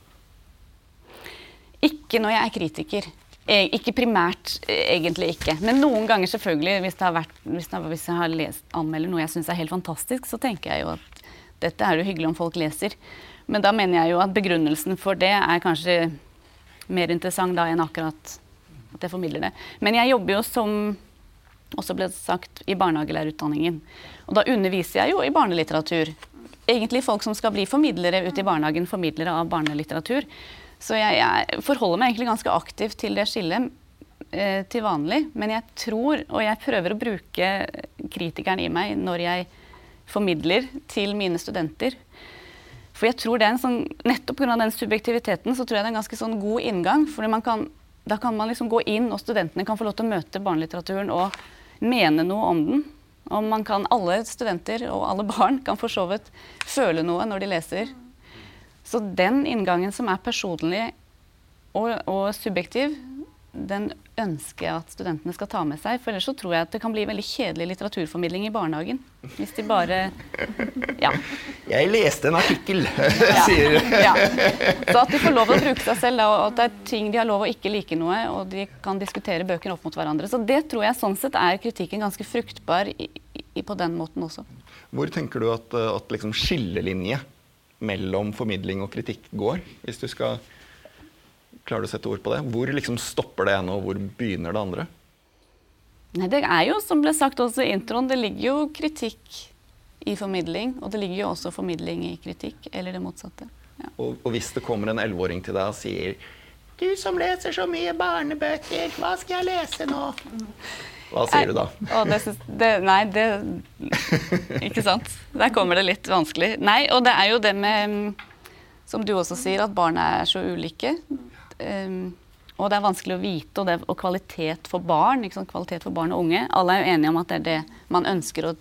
Ikke når jeg er kritiker. Eh, Ikke primært, eh, egentlig ikke. Men noen ganger selvfølgelig, hvis, vært, hvis, har, hvis jeg har lest, anmelder noe jeg syns er helt fantastisk, så tenker jeg jo at dette er jo hyggelig om folk leser. Men da mener jeg jo at begrunnelsen for det er kanskje mer interessant da enn akkurat at jeg formidler det. Men jeg jobber jo som også ble sagt i barnehagelærerutdanningen. Og da underviser jeg jo i barnelitteratur. Egentlig folk som skal bli formidlere ute i barnehagen, formidlere av barnelitteratur. Så jeg, jeg forholder meg egentlig ganske aktivt til det skillet eh, til vanlig. Men jeg tror, og jeg prøver å bruke kritikeren i meg når jeg formidler til mine studenter. For jeg tror det er en sånn, Nettopp pga. den subjektiviteten så tror jeg det er en ganske sånn god inngang. fordi kan, Da kan man liksom gå inn, og studentene kan få lov til å møte barnelitteraturen og mene noe om den. Og man kan, alle studenter og alle barn kan for så vidt føle noe når de leser. Så den inngangen som er personlig og, og subjektiv, den ønsker jeg at studentene skal ta med seg. For ellers så tror jeg at det kan bli veldig kjedelig litteraturformidling i barnehagen. Hvis de bare Ja. Jeg leste en artikkel, [laughs] Ja. sier ja. Så at de får lov å bruke seg selv, og at det er ting de har lov å ikke like noe, og de kan diskutere bøker opp mot hverandre. Så det tror jeg sånn sett er kritikken ganske fruktbar i, i, på den måten også. Hvor tenker du at, at liksom skillelinje mellom formidling og kritikk går? Hvis du skal Klarer du å sette ord på det? Hvor liksom stopper det ene, og hvor begynner det andre? Nei, det er jo, som ble sagt også i introen, det ligger jo kritikk i formidling, og det ligger jo også formidling i kritikk, eller det motsatte. Ja. Og, og hvis det kommer en elleveåring til deg og sier Du som leser så mye barnebøker, hva skal jeg lese nå? Hva sier du da? Det synes, det, nei, det Ikke sant? Der kommer det litt vanskelig. Nei, og det er jo det med mm, Som du også sier, at barn er så ulike. Um, og det er vanskelig å vite, og, det, og kvalitet for barn. Kvalitet for barn og unge. Alle er jo enige om at det er det man ønsker å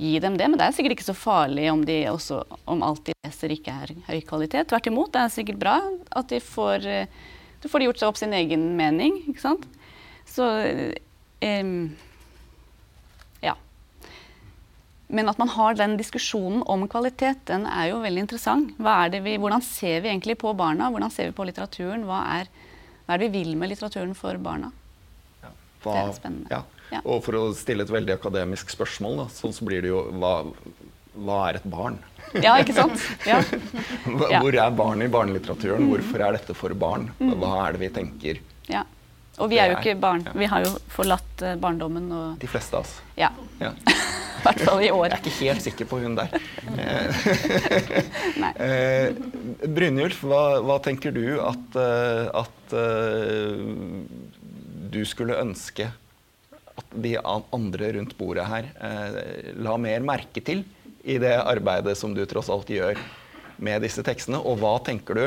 gi dem det, men det er sikkert ikke så farlig om, de også, om alt de leser ikke er høy kvalitet. Tvert imot, det er sikkert bra at de får, eh, de får gjort seg opp sin egen mening. ikke sant? Så em, ja. Men at man har den diskusjonen om kvalitet, den er jo veldig interessant. Er vi, hvordan ser vi egentlig på barna? Hvordan ser vi på litteraturen? Hva er, hva er det vi vil med litteraturen for barna? Hva, Det er spennende. Ja. Ja. Og for å stille et veldig akademisk spørsmål, da, sånn så blir det jo hva, hva er et barn? Ja, ikke sant? Ja. Ja. [laughs] Hvor er barn i barnelitteraturen? Hvorfor er dette for barn? Hva er det vi tenker? ja. Og vi er jo ikke barn. Vi har jo forlatt eh, barndommen og De fleste av oss. Ja. Ja. [laughs] I hvert fall i år. Jeg er ikke helt sikker på hun der. [laughs] Eh, Brynjulf, hva, hva tenker du at, eh, at uh, du skulle ønske at de andre rundt bordet her eh, la mer merke til i det arbeidet som du tross alt gjør med disse tekstene? Og hva tenker du,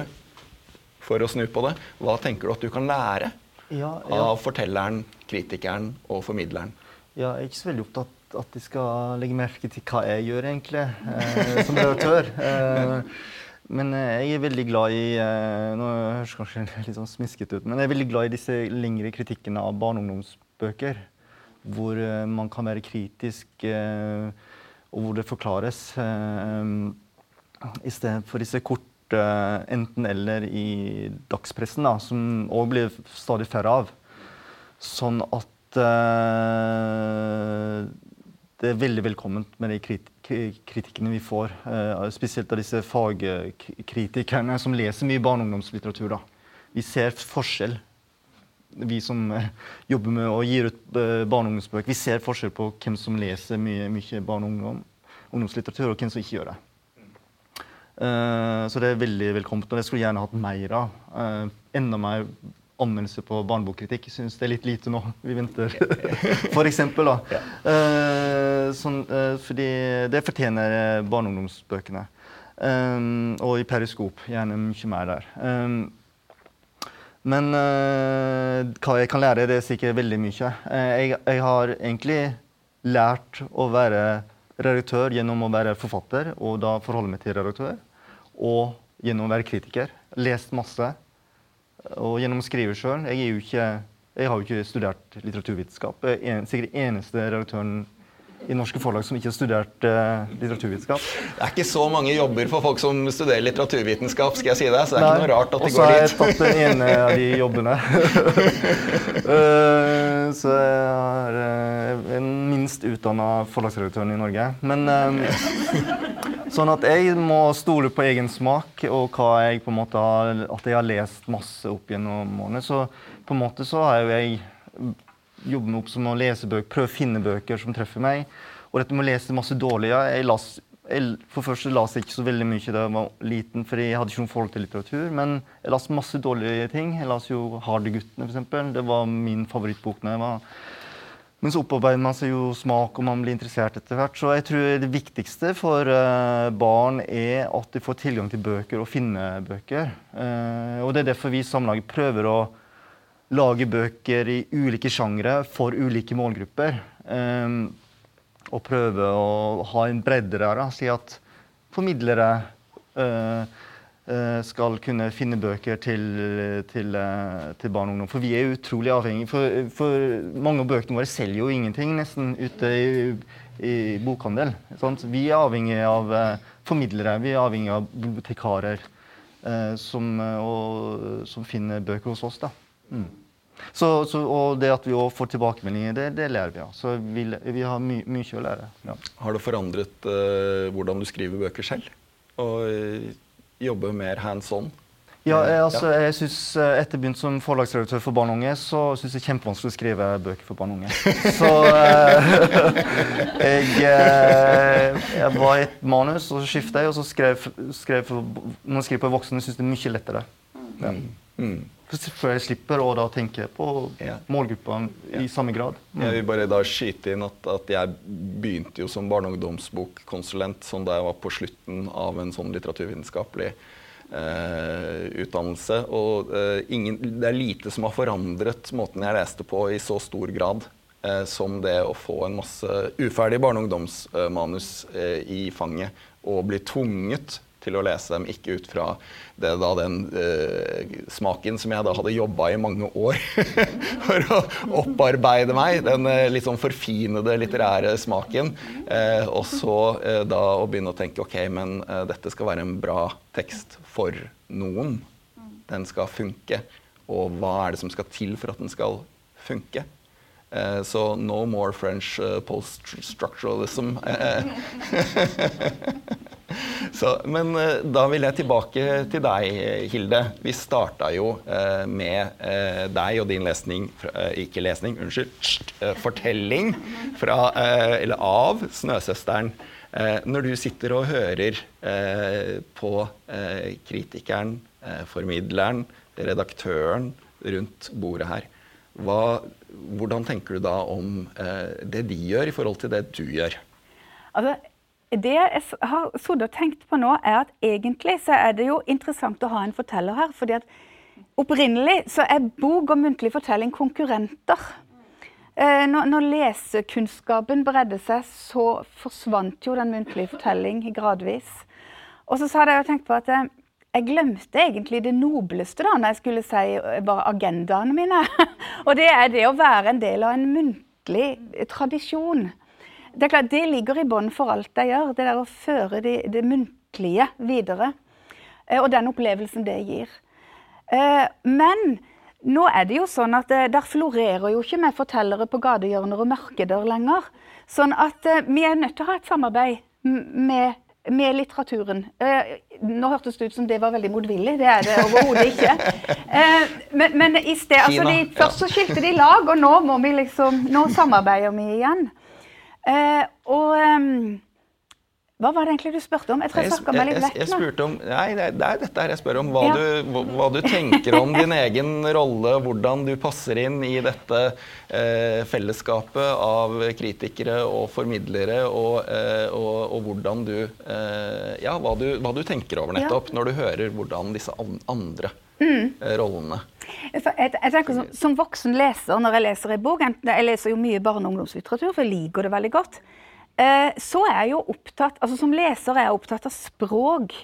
for å snu på det, hva tenker du at du kan lære Ja, ja. av fortelleren, kritikeren og formidleren? Ja, jeg er ikke så veldig opptatt at de skal legge merke til hva jeg gjør, egentlig, eh, som redaktør. [laughs] Eh, men jeg er veldig glad i eh, Nå høres kanskje litt sånn smisket ut, men jeg er veldig glad i disse lengre kritikkene av barne- og ungdomsbøker. Hvor eh, man kan være kritisk, og hvor det forklares. I stedet for disse korte enten-eller i dagspressen, da, som òg blir stadig færre av. Sånn at uh, det er veldig velkomment med de krit kritikkene vi får. Uh, spesielt av disse fagkritikerne som leser mye barne- og ungdomslitteratur. Da. Vi ser forskjell. Vi som uh, jobber med og gir ut uh, barne- og ungdomsbøker, vi ser forskjell på hvem som leser mye, mye barne- og ungdom, ungdomslitteratur, og hvem som ikke gjør det. Eh, så det er veldig velkomment, og det skulle jeg gjerne hatt mer av. Eh, enda mer anmeldelse på barnebokkritikk. Syns det er litt lite nå. Vi venter, [laughs] for eksempel. Da. Eh, sånn, fordi det fortjener barne- og ungdomsbøkene. Og i periskop. Gjerne mye mer der. Men hva jeg kan lære, det er sikkert veldig mye. Jeg, jeg har egentlig lært å være redaktør gjennom å være forfatter, og da forholde meg til redaktør. Og gjennom å være kritiker. Lest masse. Og gjennom å skrive sjøl. Jeg, jeg har jo ikke studert litteraturvitenskap. Jeg er sikkert eneste redaktøren i norske forlag som ikke har studert eh, litteraturvitenskap. Det er ikke så mange jobber for folk som studerer litteraturvitenskap, skal jeg si deg, så det er Nei. ikke noe rart at de går dit. Og så har jeg tatt den ene av de jobbene. uh, [laughs] så jeg er den minst utdanna forlagsredaktøren i Norge. Men sånn at jeg må stole på egen smak og hva jeg på en måte har, at jeg har lest masse opp gjennom årene. Så på en måte så har jo jeg jobbe meg opp som å lese bøker, prøve å finne bøker som treffer meg. Og dette med å lese masse dårlig ja, jeg las, jeg, For først las jeg ikke så veldig mye da jeg var liten, for jeg hadde ikke noe forhold til litteratur. Men jeg las masse dårlige ting. Jeg las jo 'Hardeguttene', f.eks. Det var min favorittbok da jeg var men så opparbeider man seg jo smak, og man blir interessert etter hvert. Så jeg tror det viktigste for uh, barn er at de får tilgang til bøker og finne bøker. Uh, og det er derfor vi i Samlaget prøver å lage bøker i ulike sjangre for ulike målgrupper. Um, og prøve å ha en bredde der. Si at formidlere uh, uh, skal kunne finne bøker til, til, uh, til, barn og ungdom. For vi er utrolig avhengige. For, for, mange av bøkene våre selger jo ingenting nesten ute i, i bokhandel. Sant? Vi er avhengige av formidlere, vi er avhengige av bibliotekarer som, og, som finner bøker hos oss. da. Mm. Så, så, og det at vi òg får tilbakemeldinger, det, det lærer vi av. Så vi, vi har my, mye å lære. Ja. Har det forandret uh, hvordan du skriver bøker selv? Og uh, jobbe mer hands on? Ja, jeg, altså, jeg synes, etter begynt som forlagsredaktør for barn og unge, så syns jeg det er kjempevanskelig å skrive bøker for barn og unge. Så uh, [laughs] jeg, jeg, var i et manus, og så skifta jeg, og så skrev, skrev for, når jeg skriver på voksne, syns jeg det er mye lettere. Ja. Mm. mm. For jeg slipper å da tenke på ja. målgruppa i samme grad. Mm. Jeg vil bare da skyte inn at, at, jeg begynte jo som barne- og ungdomsbokkonsulent sånn da jeg var på slutten av en sånn litteraturvitenskapelig eh, utdannelse. Og eh, ingen, det er lite som har forandret måten jeg leste på i så stor grad eh, som det å få en masse uferdig barne- og ungdomsmanus i fanget og bli tvunget til å lese dem, ikke ut fra det, da, den eh, smaken som jeg da hadde jobba i mange år [laughs] for å opparbeide meg. Den eh, litt sånn forfinede litterære smaken. Eh, og så eh, da å begynne å tenke ok, men eh, dette skal være en bra tekst for noen. Den skal funke. Og hva er det som skal til for at den skal funke? Eh, så no more French post-structuralism. [laughs] so, men eh, da vil jeg tilbake til deg, Hilde. Vi starta jo eh, med eh, deg og din lesning Ikke lesning, unnskyld. fortelling fra, eller av 'Snøsøsteren'. når du sitter og hører på kritikeren, formidleren, redaktøren rundt bordet her, hva, hvordan tenker du da om det de gjør, i forhold til det du gjør? Altså, det jeg har og tenkt på nå, er at egentlig så er det jo interessant å ha en forteller her. fordi at opprinnelig så er bok og muntlig fortelling konkurrenter. Eh, når, når, lesekunnskapen bredde seg, så forsvant jo den muntlige fortelling gradvis. Og så hadde jeg jo tenkt på at jeg, eh, glemte egentlig det nobleste da når jeg skulle si bare eh, agendaene mine. [laughs] og det er det å være en del av en muntlig tradisjon. Det klart, det ligger i bånn for alt jeg gjør. Det der å føre det, det muntlige videre. Eh, og den opplevelsen det gir. Eh, men nå er det jo sånn at eh, der florerer jo ikke vi fortellere på gatehjørner og markeder lenger. Sånn at vi er nødt til å ha et samarbeid med, med litteraturen. Nå hørtes det ut som det var veldig motvillig. Det er det overhodet ikke. Men, men i sted, altså de, først så skilte de lag, og nå må vi liksom, nå samarbeider vi igjen. Eh, og um, hva var det egentlig du spurte om? Jeg tror jeg snakka meg litt vekk nå. Jeg, spurte om, nei, det er dette her jeg spør om. Hva, ja. du, hva, du, tenker om din egen rolle, hvordan du passer inn i dette eh, fellesskapet av kritikere og formidlere, og, eh, og, og hvordan du eh, Ja, hva du, hva du, tenker over nettopp ja. når du hører hvordan disse andre mm. rollene jeg, jeg tenker som, som, voksen leser, når jeg leser en bok Jeg leser jo mye barne- og ungdomslitteratur, for jeg liker det veldig godt. Eh, så er jeg jo opptatt altså Som leser er jeg opptatt av språk.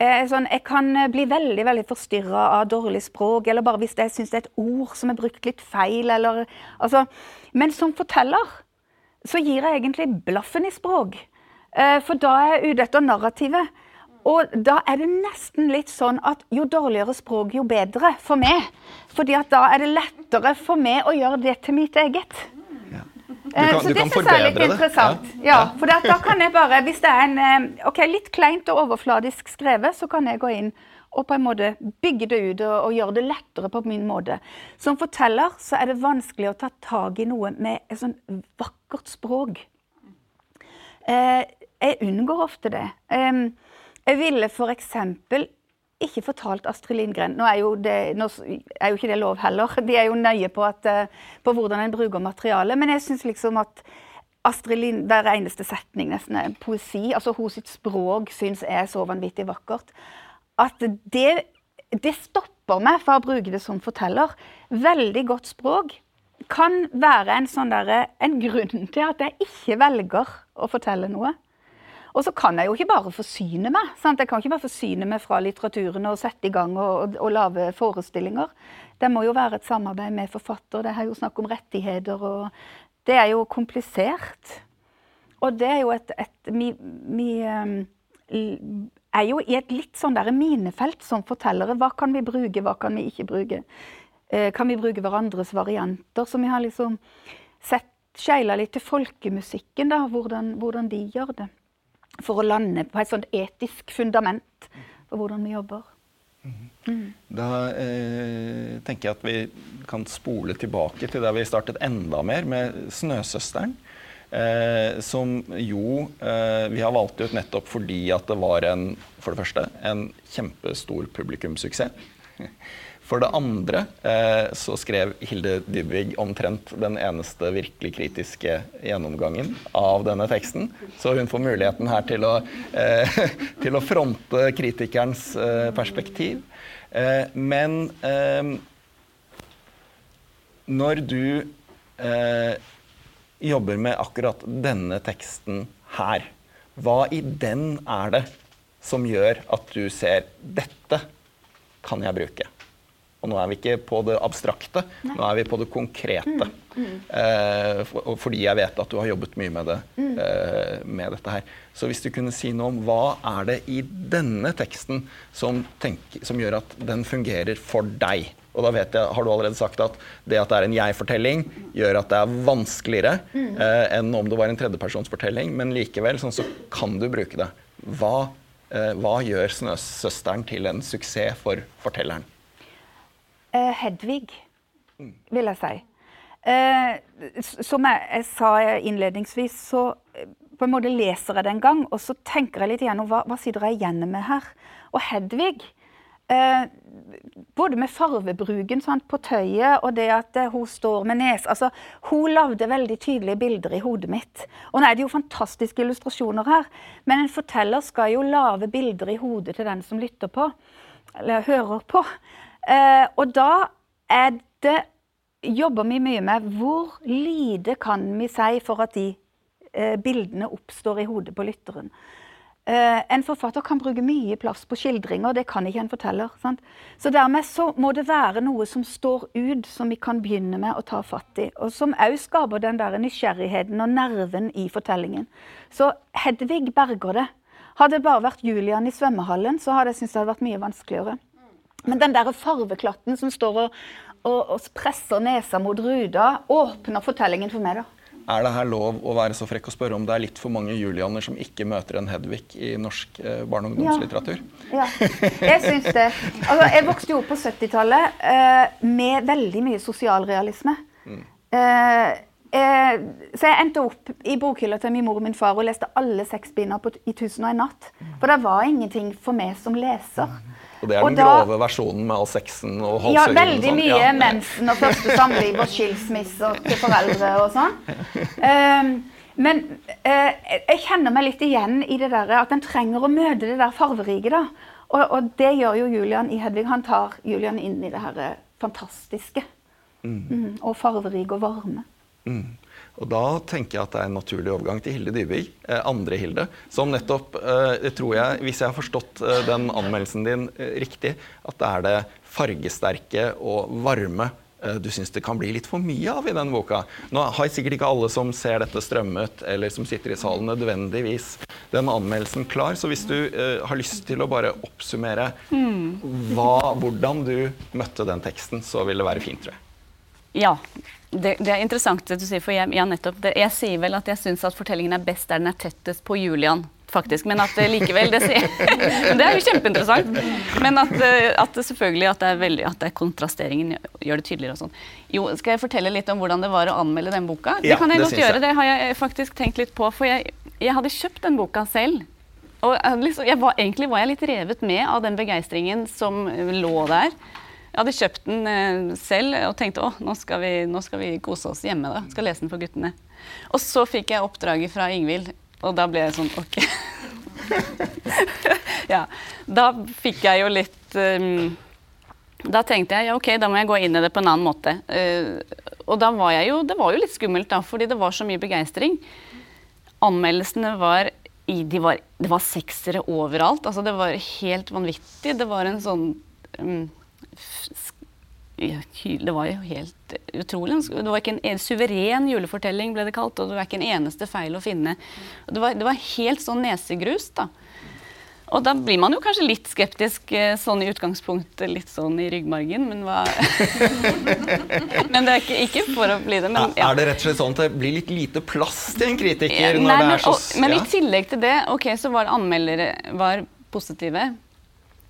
Eh, sånn, jeg kan bli veldig veldig forstyrra av dårlig språk, eller bare hvis jeg syns det er et ord som er brukt litt feil. Eller, altså. Men som forteller så gir jeg egentlig blaffen i språk. Eh, for da er jeg ute etter narrativet. Og da er det nesten litt sånn at jo dårligere språk, jo bedre for meg. Fordi at da er det lettere for meg å gjøre det til mitt eget. Ja. Eh, så det syns jeg er litt interessant. Ja. ja. for da kan jeg bare, Hvis det er en eh, ok, litt kleint og overfladisk skrevet, så kan jeg gå inn og på en måte bygge det ut og, og gjøre det lettere på min måte. Som forteller så er det vanskelig å ta tak i noe med et sånn vakkert språk. Eh, jeg unngår ofte det. Eh, jeg ville f.eks. ikke fortalt Astrid Lindgren Nå er, jo det, nå er jo ikke det lov heller. De er jo nøye på, at, eh, på hvordan en bruker materialet. Men jeg syns liksom at Astrid Lind, Hver eneste setning nesten er poesi. altså Hun sitt språk syns jeg er så vanvittig vakkert. At det, det stopper meg fra å bruke det som forteller. Veldig godt språk kan være en, sånn der, en grunn til at jeg ikke velger å fortelle noe. Og så kan jeg jo ikke bare forsyne meg. Sant? Jeg kan ikke bare forsyne meg fra litteraturen og sette i gang og, og, og lage forestillinger. Det må jo være et samarbeid med forfatter. Det er jo snakk om rettigheter, og det er jo komplisert. Og det er jo et, et Vi, vi um, er jo i et litt sånn der minefelt som fortellere. Hva kan vi bruke, hva kan vi ikke bruke? Eh, kan vi bruke hverandres varianter? Så vi har liksom sett skeila litt til folkemusikken, da, hvordan, hvordan de gjør det for å lande på et sånt etisk fundament for hvordan vi jobber. Mm. Da eh, tenker jeg at vi kan spole tilbake til der vi startet enda mer, med 'Snøsøsteren'. Eh, som jo eh, vi har valgt ut nettopp fordi at det var en, for det første, en kjempestor publikumssuksess. [laughs] For det andre eh, så skrev Hilde Dybvig omtrent den eneste virkelig kritiske gjennomgangen av denne teksten. Så hun får muligheten her til å, eh, [laughs] til å fronte kritikerens eh, perspektiv. Men når du jobber med akkurat denne teksten her, hva i den er det som gjør at du ser dette kan jeg bruke? Og nå er vi ikke på det abstrakte, Nei. nå er vi på det konkrete. Mm, mm. Eh, for, fordi jeg vet at du har jobbet mye med, det, mm. eh, med dette her. Så hvis du kunne si noe om hva er det i denne teksten som, tenker, som gjør at den fungerer for deg? Og da vet jeg, har du allerede sagt at det at det er en jeg-fortelling, gjør at det er vanskeligere mm. eh, enn om det var en tredjepersonsfortelling, men likevel sånn så kan du bruke det. Hva, hva gjør 'Snøsøsteren' til en suksess for fortelleren? Eh, Hedvig, vil jeg si. Eh, som jeg, sa innledningsvis, så eh, på en måte leser jeg det en gang, og så tenker jeg litt igjennom hva, hva sitter jeg igjen med her. Og Hedvig eh, Både med farvebruken sant, på tøyet og det at eh, hun står med nes altså, Hun lagde veldig tydelige bilder i hodet mitt. Og nå er jo fantastiske illustrasjoner her, men en forteller skal jo lage bilder i hodet til den som lytter på, eller hører på. Eh, og da er det jobber vi mye med hvor lite kan vi si for at de eh, bildene oppstår i hodet på lytteren. Eh, en forfatter kan bruke mye plass på skildringer, det kan ikke en forteller. Sant? Så dermed så må det være noe som står ut, som vi kan begynne med å ta fatt i. Og som òg skaper den der nysgjerrigheten og nerven i fortellingen. Så Hedvig berger det. Hadde det bare vært Julian i svømmehallen, så hadde jeg syntes det hadde vært mye vanskeligere. Men den der farveklatten som står og, og, og presser nesa mot ruta, åpner fortellingen for meg. da. Er det her lov å være så frekk og spørre om det er litt for mange Julianer som ikke møter en Hedvig i norsk eh, barne- og ungdomslitteratur? Ja. ja. jeg syns det. Altså, jeg vokste jo opp på 70-tallet eh, med veldig mye sosialrealisme. Mm. Eh, eh, så jeg endte opp i bokhylla til min mor og min far og leste alle seks bindene i 'Tusen og en natt'. For det var ingenting for meg som leser. Og det er og den da, grove versjonen med all sexen og halshøyden? Ja, veldig mye ja. mensen og første samliv og skilsmisser til foreldre og sånn. Um, men uh, jeg kjenner meg litt igjen i det der at en trenger å møte det der farverike. da. Og, og, det gjør jo Julian i Hedvig. Han tar Julian inn i det her fantastiske. Mm. Mm, og farverike og varme. Mm. Og da tenker jeg at det er en naturlig overgang til Hilde Dybvig, eh, andre Hilde, som nettopp, eh, tror jeg, hvis jeg har forstått eh, den anmeldelsen din riktig, at det er det fargesterke og varme du syns det kan bli litt for mye av i den boka. Nå har sikkert ikke alle som ser dette strømmet, eller som sitter i salen, nødvendigvis den anmeldelsen klar. Så hvis du uh, har lyst til å bare oppsummere mm. hva, hvordan du møtte den teksten, så vil det være fint, tror jeg. Ja. Det, det, er interessant det du sier, for jeg, ja, det, jeg sier vel at jeg syns at fortellingen er best der den er tettest på Julian faktisk. Men at likevel Det, [laughs] det er jo kjempeinteressant. Men at, eh, at selvfølgelig at det er veldig, at det er kontrasteringen gjør det tydeligere. og sånn. Jo, Skal jeg fortelle litt om hvordan det var å anmelde den boka? Ja, det kan jeg godt gjøre. Jeg. Det har jeg faktisk tenkt litt på. For jeg, jeg hadde kjøpt den boka selv. Og liksom, var, egentlig var jeg litt revet med av den begeistringen som lå der. Jeg hadde kjøpt den eh, selv og tenkte å, nå skal, vi, nå skal vi kose oss hjemme. da, Skal lese den for guttene. Og så fikk jeg oppdraget fra Ingvild og da ble jeg sånn OK. [laughs] ja. Da fikk jeg jo litt um, Da tenkte jeg ja, OK, da må jeg gå inn i det på en annen måte. Uh, og da var jeg jo Det var jo litt skummelt, da, fordi det var så mye begeistring. Anmeldelsene var i de var, Det var seksere overalt. Altså, det var helt vanvittig. Det var en sånn um, det var jo helt utrolig. Det var ikke en, suveren julefortelling, ble det kalt. Og det var ikke en eneste feil å finne. Det var, det var helt sånn nesegrus, da. Og da blir man jo kanskje litt skeptisk eh, sånn i utgangspunktet, litt sånn i ryggmargen, men hva [laughs] Men det er ikke, ikke, for å bli det, men ja. Er det rett og slett sånn at det blir litt lite plass til en kritiker Ja, Nei, det er så og, Men i tillegg til det, ok, så var anmeldere var positive.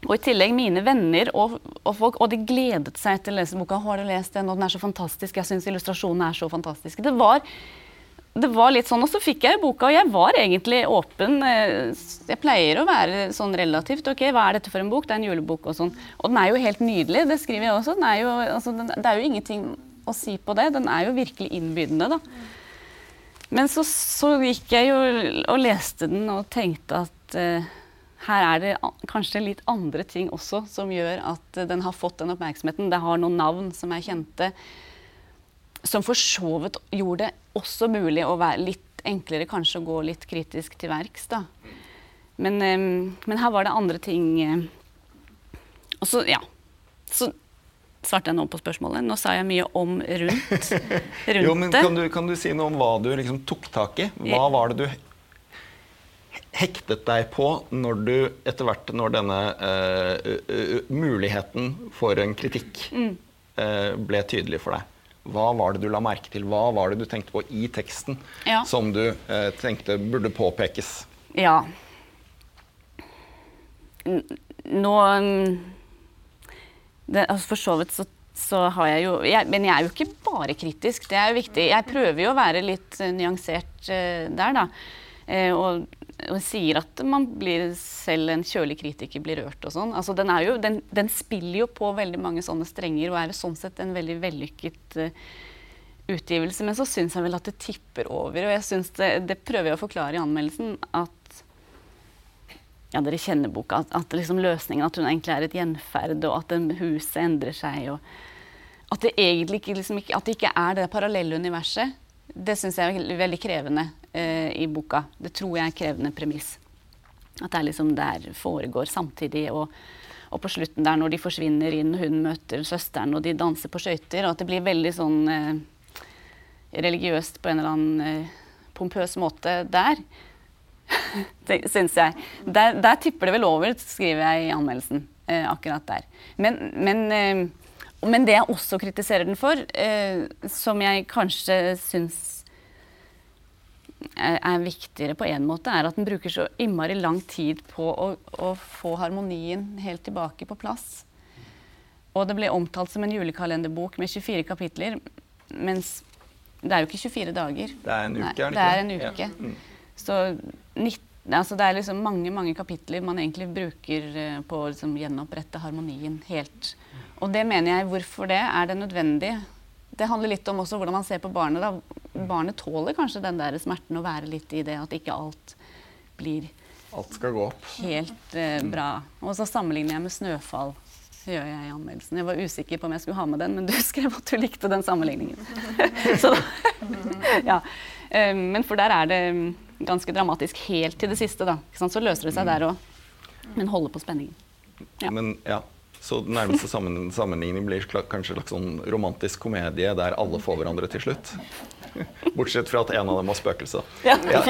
Og i tillegg mine venner og, og, folk, og de gledet seg til å lese boka. 'Har du lest den? Og den er så fantastisk. Jeg syns illustrasjonene er så fantastiske.' Det var, det var litt sånn, Og så fikk jeg boka, og jeg var egentlig åpen. Eh, jeg pleier å være sånn relativt OK, hva er dette for en bok? Det er en julebok og sånn. Og den er jo helt nydelig, det skriver jeg også. Er jo, altså, den, det er jo ingenting å si på det. Den er jo virkelig innbydende, da. Men så, så gikk jeg jo og leste den og tenkte at uh, her er det kanskje litt andre ting også som gjør at den har fått den oppmerksomheten. Det har noen navn som er kjente, som for så vidt gjorde det også mulig å være litt enklere kanskje å gå litt kritisk til verks. da. Men, men, her var det andre ting eh, Og så, ja. Så svarte jeg nå på spørsmålet. Nå sa jeg mye om rundt, rundt [laughs] jo, men kan du, kan du, si noe om hva du liksom tok tak i? Hva var det du hektet deg på når du etter hvert når denne uh, uh, muligheten for en kritikk mm. uh, ble tydelig for deg? Hva var det du la merke til? Hva var det du tenkte på i teksten ja. som du tenkte burde påpekes? Ja Nå det, altså For så vidt så, så har jeg jo jeg, Men jeg er jo ikke bare kritisk. Det er jo viktig. Jeg prøver jo å være litt nyansert der, da. og og sier at man blir, selv en kjølig kritiker blir rørt og sånn. Altså, den, jo, den, den, spiller jo på veldig mange sånne strenger og er jo sånn sett en veldig vellykket uh, utgivelse. Men så syns jeg vel at det tipper over, og jeg synes det, det prøver jeg å forklare i anmeldelsen. at ja, dere kjenner boka, at, at liksom løsningen at hun egentlig er et gjenferd, og at huset endrer seg. og At det egentlig liksom ikke, at det ikke er det parallelle universet. Det syns jeg er veldig krevende eh, i boka. Det tror jeg er en krevende premiss. At det er liksom der foregår samtidig. Og, og, på slutten der, når de forsvinner inn, hun møter søsteren, og de danser på skøyter. Og at det blir veldig sånn eh, religiøst på en eller annen eh, pompøs måte der. [laughs] det syns jeg. Der, der, tipper det vel over, skriver jeg i anmeldelsen. Eh, akkurat der. Men, men eh, men det jeg også kritiserer den for, eh, som jeg kanskje syns er, er, viktigere på en måte, er at den bruker så innmari lang tid på å, å, få harmonien helt tilbake på plass. Og det ble omtalt som en julekalenderbok med 24 kapitler, mens det er jo ikke 24 dager. Det er en uke, Nei, er det ikke? Det er en uke. Ja. Mm. Så 19, altså det er liksom mange mange kapitler man egentlig bruker eh, på å liksom gjenopprette harmonien helt. Og det mener jeg, hvorfor det? Er det nødvendig? Det handler litt om også hvordan man ser på barnet. Da. Barnet tåler kanskje den der smerten å være litt i det at ikke alt blir Alt skal gå opp. Helt eh, bra. Og så sammenligner jeg med 'Snøfall'. gjør jeg i anmeldelsen. Jeg var usikker på om jeg skulle ha med den, men du [laughs] skrev at du likte den sammenligningen. [laughs] så [laughs] ja. Um, men for der er det ganske dramatisk helt til det siste. da. Så løser det seg der òg. Men holder på spenningen. Ja. Men ja, Så den nærmeste sammen, sammenligning blir kanskje en slags sånn romantisk komedie der alle får hverandre til slutt. [laughs] Bortsett fra at en av dem var spøkelse. Ja. Ja.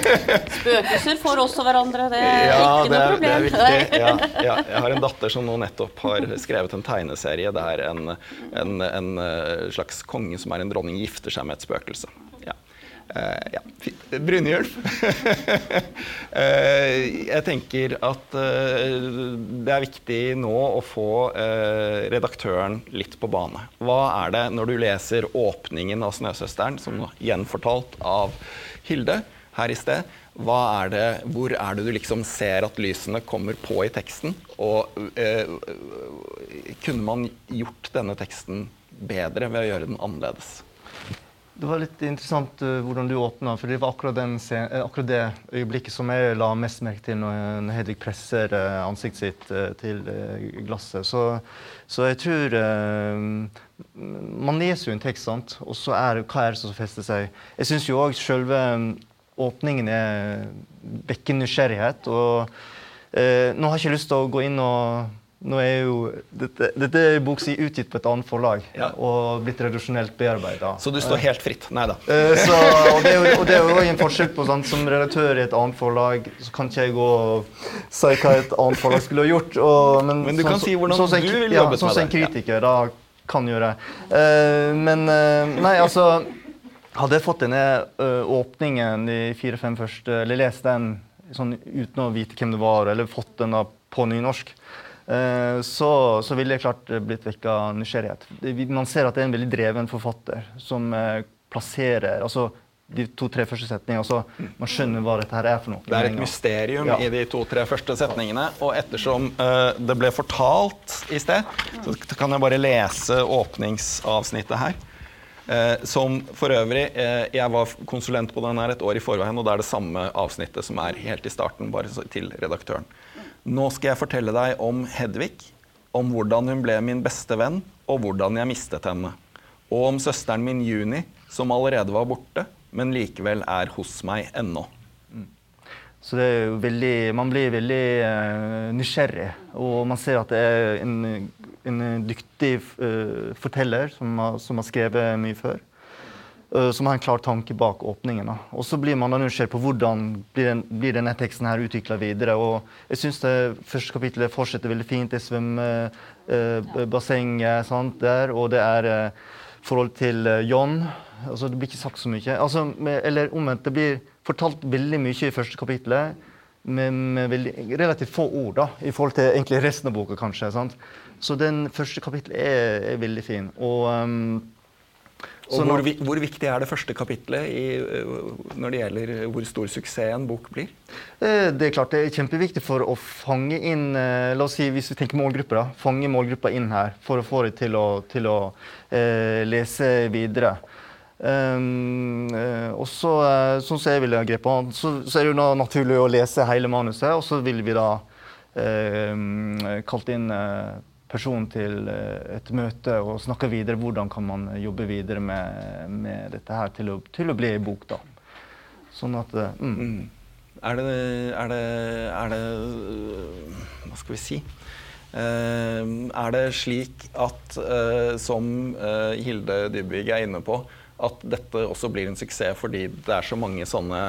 [laughs] Spøkelser får også hverandre, det er ja, ikke noe problem. Det er viktig. [laughs] Ja, jeg har en datter som nå nettopp har skrevet en tegneserie der en, en, en eh, slags konge som er en dronning, gifter seg med et spøkelse. Uh, ja, Brynjulf. uh, [laughs] jeg tenker at uh, det er viktig nå å få redaktøren litt på bane. Hva er det når du leser åpningen av 'Snøsøsteren', som gjenfortalt av Hilde her i sted? Er det, hvor er det du liksom ser at lysene kommer på i teksten? Og kunne man gjort denne teksten bedre ved å gjøre den annerledes? Det var litt interessant uh, hvordan du åpna, for det var akkurat, den, uh, akkurat, det øyeblikket som jeg la mest merke til når, Hedvig presser uh, ansiktet sitt til glasset. Så, så, jeg tror Man leser jo en tekst, sant? og så er hva er det som fester seg. Jeg syns jo òg selve åpningen er vekker nysgjerrighet. og nå har jeg ikke lyst til å gå inn og nå er jo, dette, dette er bok som er utgitt på et annet forlag ja. og blitt redaksjonelt bearbeida. Så du står helt fritt? Nei da. Uh, så, og, det er jo, en forskjell på sånn, Som redaktør i et annet forlag så kan ikke jeg gå og si hva et annet forlag skulle ha gjort. Og, men, men, du kan si hvordan sånn, du vil ja, jobbet sånn med det. Sånn som en kritiker da kan gjøre. Uh, men uh, Nei, altså Hadde jeg fått denne åpningen de fire-fem første, eller lest den sånn, uten å vite hvem det var, eller fått den da på nynorsk, Eh, så, så ville jeg klart blitt vekka nysgjerrighet. Man ser at det er en veldig dreven forfatter som eh, plasserer altså de to-tre første setningene. Altså, man skjønner hva dette her er for noe. Det er et mysterium ja. i de to-tre første setningene. Og ettersom uh, det ble fortalt i sted, så kan jeg bare lese åpningsavsnittet her. Uh, som for øvrig uh, Jeg var konsulent på den her et år i forveien, og det er det samme avsnittet som er helt i starten, bare til redaktøren. Nå skal jeg fortelle deg om Hedvig, om hvordan hun ble min beste venn, og hvordan jeg mistet henne. Og om søsteren min Juni, som allerede var borte, men likevel er hos meg ennå. Mm. Så det er jo veldig, Man blir veldig uh, nysgjerrig, og man ser at det er en, en dyktig uh, forteller som har, som har skrevet mye før. Eh, som har en klar tanke bak åpningen. Og så blir man da nysgjerrig på hvordan blir, den, blir denne teksten her utvikla videre. Og jeg syns det første kapittelet fortsetter veldig fint. Det er svømmebassenget eh, der, og det er eh, forhold til eh, John. Altså, det blir ikke sagt så mye. Altså, med, eller omvendt, det blir fortalt veldig mye i første kapittelet. Med, med veldig, relativt få ord da, i forhold til egentlig resten av boka, kanskje. Sant? Så den første kapittelet er, er veldig fin. Og um, og hvor, hvor, viktig er det første kapitlet i, når det gjelder hvor stor suksess en bok blir? Eh, det er klart det er kjempeviktig for å fange inn eh, la oss si Hvis vi tenker målgrupper, da, fange målgruppa inn her for å få dem til å, til å eh, lese videre. Um, og så, sånn som jeg ville grepet an, så, så, er det jo naturlig å lese hele manuset. Og så vil vi da eh, kalt inn person til eh, et møte og snakke videre hvordan kan man jobbe videre med, med dette her til å, til å bli ei bok. da. Sånn at eh, mm. Mm. Er, det, er, det, er det Hva skal vi si? Uh, er det slik at, uh, som uh, Hilde Dybvig er inne på, at dette også blir en suksess fordi det er så mange sånne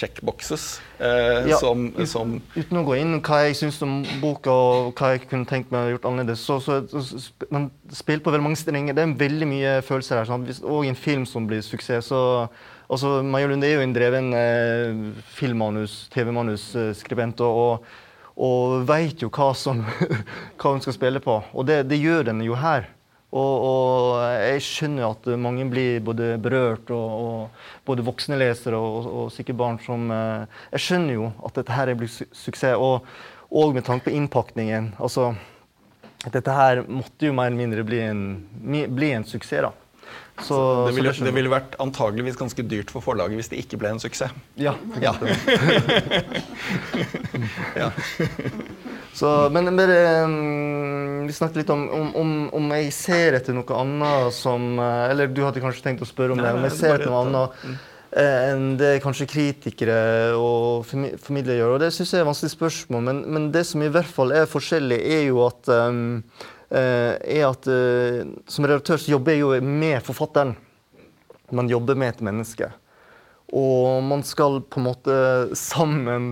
checkboxes. Eh, ja, som, som uten å gå inn hva jeg syns om boka og hva jeg kunne tenkt meg å gjort annerledes, så, så, så man spiller på veldig mange strenger. Det er veldig mye følelser her. Sant? Og en film som blir suksess, så altså, Maja Lunde er jo en dreven eh, filmmanus, TV-manusskribent. og, og og veit jo hva, som, [laughs] hva hun skal spille på. Og det, det gjør den jo her. Og, og, jeg skjønner at mange blir både berørt, og, og både voksne lesere og, og, sikkert barn som eh, Jeg skjønner jo at dette her blir su suksess. Og, og, med tanke på innpakningen. Altså, dette her måtte jo mer eller mindre bli en, bli en suksess. da. Så, det, ville, det, ville, vært antageligvis ganske dyrt for forlaget hvis det ikke ble en suksess. Ja. [laughs] ja. [laughs] ja. Så, men bare, um, vi snakket litt om, om, om, jeg ser etter noe annet som eh, Eller du hadde kanskje tenkt å spørre om det. Om jeg ser etter noe annet. enn det kanskje kritikere og formidlere gjør. Og Det syns jeg er et vanskelig spørsmål, men, men, det som i hvert fall er forskjellig, er jo at, um, er at uh, som redaktør så jobber jeg jo med forfatteren. Man jobber med et menneske. Og man skal på en måte sammen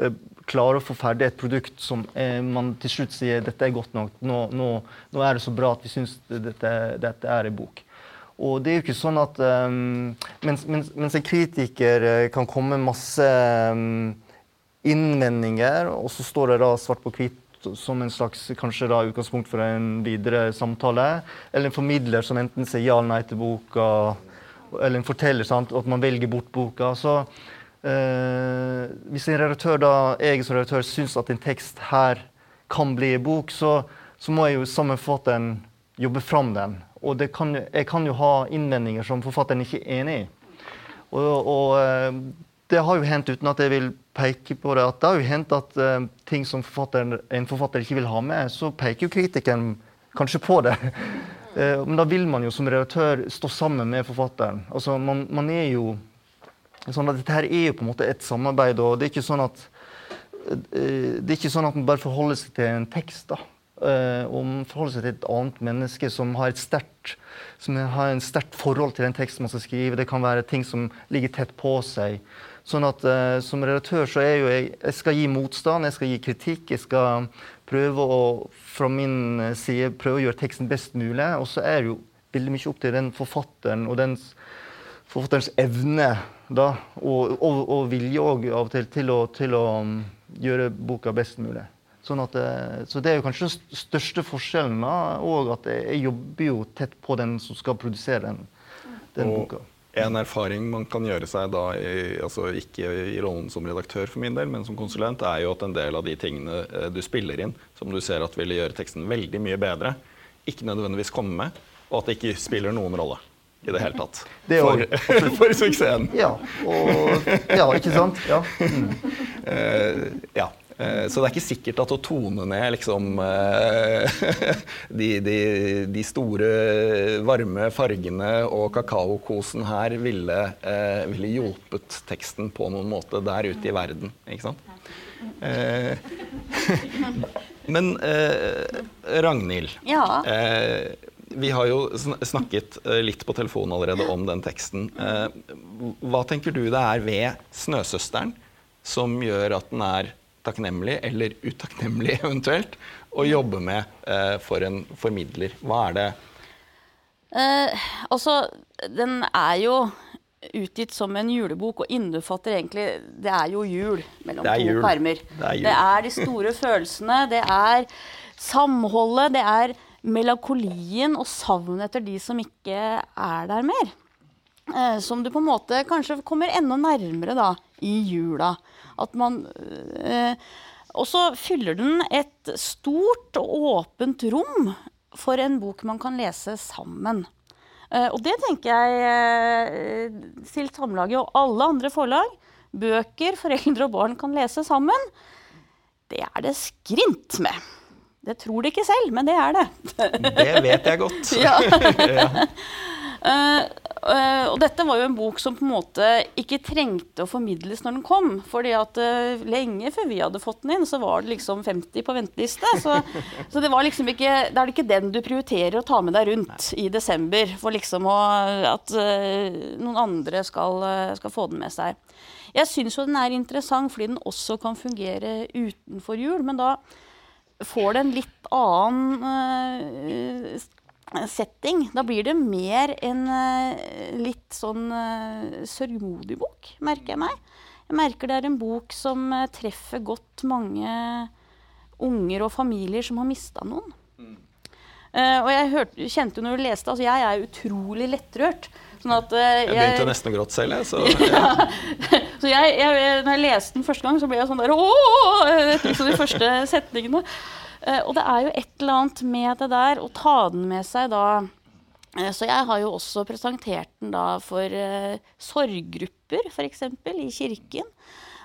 uh, klare å få ferdig et produkt som man til slutt sier dette er godt nok. Nå, nå, nå er det så bra at vi syns dette, dette er en bok. Og det er jo ikke sånn at um, mens, mens, mens, en kritiker kan komme med masse um, innvendinger, og så står det da svart på hvitt som en slags kanskje da utgangspunkt for en videre samtale, eller en formidler som enten sier ja eller nei til boka, eller en forteller sant, at man velger bort boka. så eh, Hvis en redaktør da, jeg som redaktør syns at en tekst her kan bli en bok, så, så må jeg jo sammenfatte den, jobbe fram den. Og kan, jeg kan jo ha innvendinger som forfatteren ikke er enig i. Og, og, eh, det har jo hendt, uten at jeg vil peke på det, at det har jo hendt at uh, ting som en forfatter ikke vil ha med, så peker jo kritikeren kanskje på det. Uh, [laughs] men da vil man jo som redaktør stå sammen med forfatteren. Altså, man, man er jo sånn at Dette her er jo på en måte et samarbeid, og det er ikke sånn at uh, det er ikke sånn at man bare forholder seg til en tekst. da. Uh, om forholde seg til et annet menneske som har et sterkt som har en sterkt forhold til den teksten man skal skrive. Det kan være ting som ligger tett på seg. Sånn at uh, Som redaktør så er jo jeg jeg skal gi motstand, jeg skal gi kritikk. Jeg skal prøve å fra min side prøve å gjøre teksten best mulig. Og så er det jo veldig mye opp til den forfatteren og den forfatterens evne da, og, og, og vilje òg av og til til å, til å um, gjøre boka best mulig. Sånn at, eh, så det er jo kanskje den største forskjellen. òg, at jeg jobber jo tett på den som skal produsere den, den boka. En erfaring man kan gjøre seg da, i, altså ikke i rollen som redaktør for min del, men som konsulent, er jo at en del av de tingene eh, du spiller inn, som du ser at ville gjøre teksten veldig mye bedre, ikke nødvendigvis kommer med, og at det ikke spiller noen rolle i det hele tatt. Det for, [laughs] for, suksessen. Ja, og, ja, ikke sant? Ja. Mm. [laughs] Uh, ja. Eh, så det er ikke sikkert at å tone ned liksom, eh, [laughs] de, de, de, store, varme fargene og kakaokosen her ville, eh, ville, hjulpet teksten på noen måte der ute i verden. Ikke sant? [laughs] Men Ragnhild. Ja. Vi har jo snakket litt på telefonen allerede om den teksten. Hva tenker du det er ved 'Snøsøsteren' som gjør at den er takknemlig, eller utakknemlig [laughs] eventuelt, å jobbe med eh, for en formidler? Hva er det? Eh, altså, den er jo utgitt som en julebok og innbefatter egentlig Det er jo jul mellom to jul. permer. Det er, det er de store følelsene, det er samholdet, det er melankolien og savnet etter de som ikke er der mer. Eh, som du på en måte kanskje kommer enda nærmere da, i jula. At man eh, Og så fyller den et stort og åpent rom for en bok man kan lese sammen. Eh, og det tenker jeg eh, til Samlaget og alle andre forlag. Bøker foreldre og barn kan lese sammen. Det er det skrint med. Det tror de ikke selv, men det er det. det vet jeg godt. [laughs] ja. [laughs] Uh, uh, og dette var jo en bok som på en måte ikke trengte å formidles når den kom. fordi at uh, lenge før vi hadde fått den inn, så var det liksom 50 på venteliste. Så, så det var liksom ikke, det er ikke den du prioriterer å ta med deg rundt i desember for liksom å, at noen andre skal, skal, få den med seg. Jeg syns jo den er interessant fordi den også kan fungere utenfor jul. Men da får det en litt annen setting. Da blir det mer en uh, litt sånn uh, sørgmodig bok, merker jeg meg. Jeg merker det er en bok som uh, treffer godt mange unger og familier som har mista noen. Mm. og jeg hørte, kjente når du leste altså Jeg er utrolig lettrørt. Sånn at, jeg, jeg begynte nesten å gråte selv, jeg. Så, [laughs] ja. så jeg, jeg, når jeg leste den første gang, så ble jeg sånn der Ååå! Etter liksom de første setningene. Eh, og det er jo et eller annet med det der å ta den med seg da eh, Så jeg har jo også presentert den da for uh, sorggrupper, f.eks. i kirken.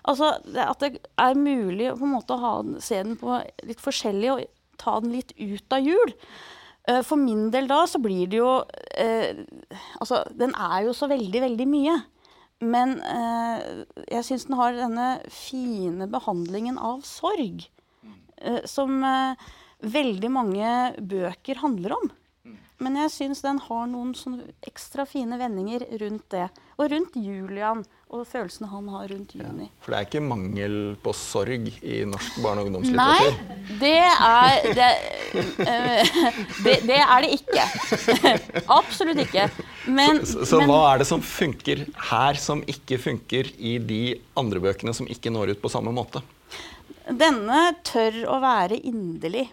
Altså At det er mulig å på en måte ha, se den på litt forskjellig og ta den litt ut av jul. Uh, for min del da så blir det jo uh, Altså, den er jo så veldig, veldig mye. men uh, jeg syns den har denne fine behandlingen av sorg, som eh, veldig mange bøker handler om. Men jeg syns den har noen ekstra fine vendinger rundt det. Og rundt Julian og følelsene han har rundt Juni. For det er ikke mangel på sorg i norsk barne- og ungdomslitteratur? Nei, det er det, eh, det, det er det ikke. [laughs] Absolutt ikke. Men, Så, så men hva er det som funker her, som ikke funker i de andre bøkene som ikke når ut på samme måte? Denne tør å være inderlig.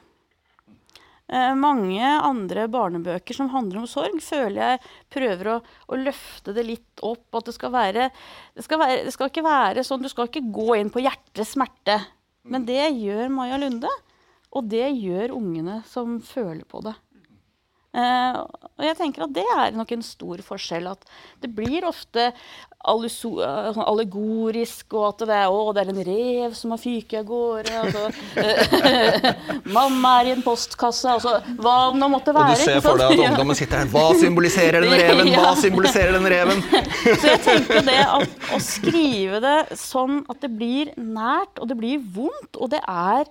Eh, mange andre barnebøker som handler om sorg, føler jeg prøver å, å løfte det litt opp. At det skal være det skal, være det skal ikke være sånn Du skal ikke gå inn på hjertets smerte. Men det gjør Maja Lunde, og det gjør ungene som føler på det. Eh, og jeg tenker at det er nok en stor forskjell. At det blir ofte alluso- eh, sånn allegorisk, og at det er, å, det er en rev som har fyket av gårde. Altså, uh, [laughs] Mamma er i en postkasse. Altså, hva om det måtte Og du ser for deg at ungdommen sitter her. Hva symboliserer den reven? [laughs] Hva symboliserer den reven? [laughs] Så jeg tenker det at å skrive det sånn at det blir nært, og det blir vondt, og det er,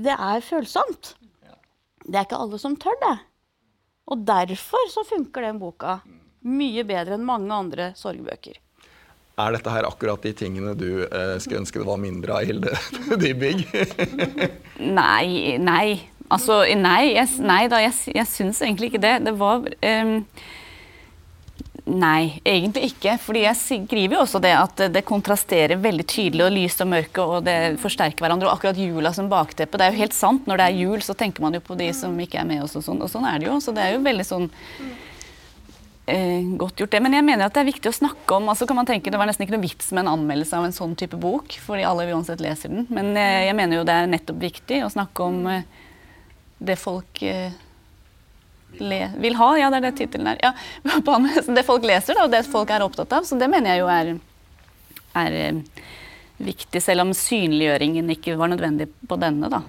det er følsomt. Det er ikke alle som tør det. Og derfor så funker den boka mye bedre enn mange andre sorgbøker. Er dette her akkurat de tingene du eh, skulle ønske det var mindre av, Hilde [laughs] Dybvig? [laughs] Nei, nei. Altså, nei, jeg, nei da, jeg, jeg syns egentlig ikke det. Det var ehm, Nei, egentlig ikke. Fordi jeg skriver jo også det at det kontrasterer veldig tydelig, og lys og mørke, og det forsterker hverandre. Og akkurat jula som bakteppe. Det er jo helt sant. Når det er jul, så tenker man jo på de som ikke er med oss, og sånn. Og sånn er det jo. Så det er jo veldig sånn eh, godt gjort, det. Men jeg mener at det er viktig å snakke om altså kan man tenke Det var nesten ikke noe vits med en anmeldelse av en sånn type bok, fordi alle uansett leser den. Men eh, jeg mener jo det er nettopp viktig å snakke om eh, det folk eh, le, vil ha. Ja, det er det tittelen er. Ja, [laughs] det folk leser, da, og det folk er opptatt av. Så det mener jeg jo er, er eh, viktig, selv om synliggjøringen ikke var nødvendig på denne, da.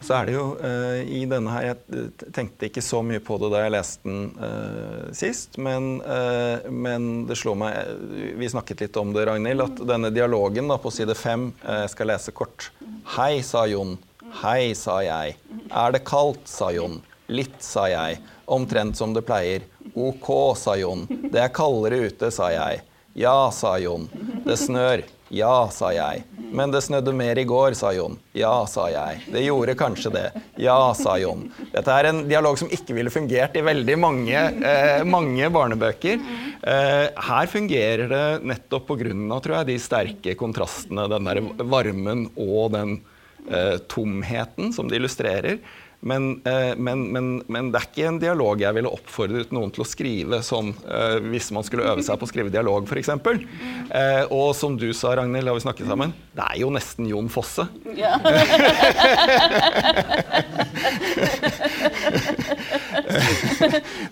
Så er det jo uh, i denne her Jeg tenkte ikke så mye på det da jeg leste den uh, sist, men, uh, men det slo meg eh, Vi snakket litt om det, Ragnhild, at denne dialogen da, på side fem eh, Jeg skal lese kort. Hei, sa Jon. Hei, sa jeg. Er det kaldt, sa Jon. Litt, sa jeg. Omtrent som det pleier. Ok, sa Jon. Det er kaldere ute, sa jeg. Ja, sa Jon. Det snør. Ja, sa jeg. Men det snødde mer i går, sa Jon. Ja, sa jeg. Det gjorde kanskje det. Ja, sa Jon. Dette er en dialog som ikke ville fungert i veldig mange, eh, mange barnebøker. Eh, her fungerer det nettopp på grunn av de sterke kontrastene, den der varmen og den eh, tomheten som det illustrerer. Men, eh, men, men, men, det er ikke en dialog jeg ville oppfordret noen til å skrive sånn hvis man skulle øve seg på å skrive dialog, f.eks. Eh, og som du sa, Ragnhild, da vi snakket sammen, det er jo nesten Jon Fosse. Ja.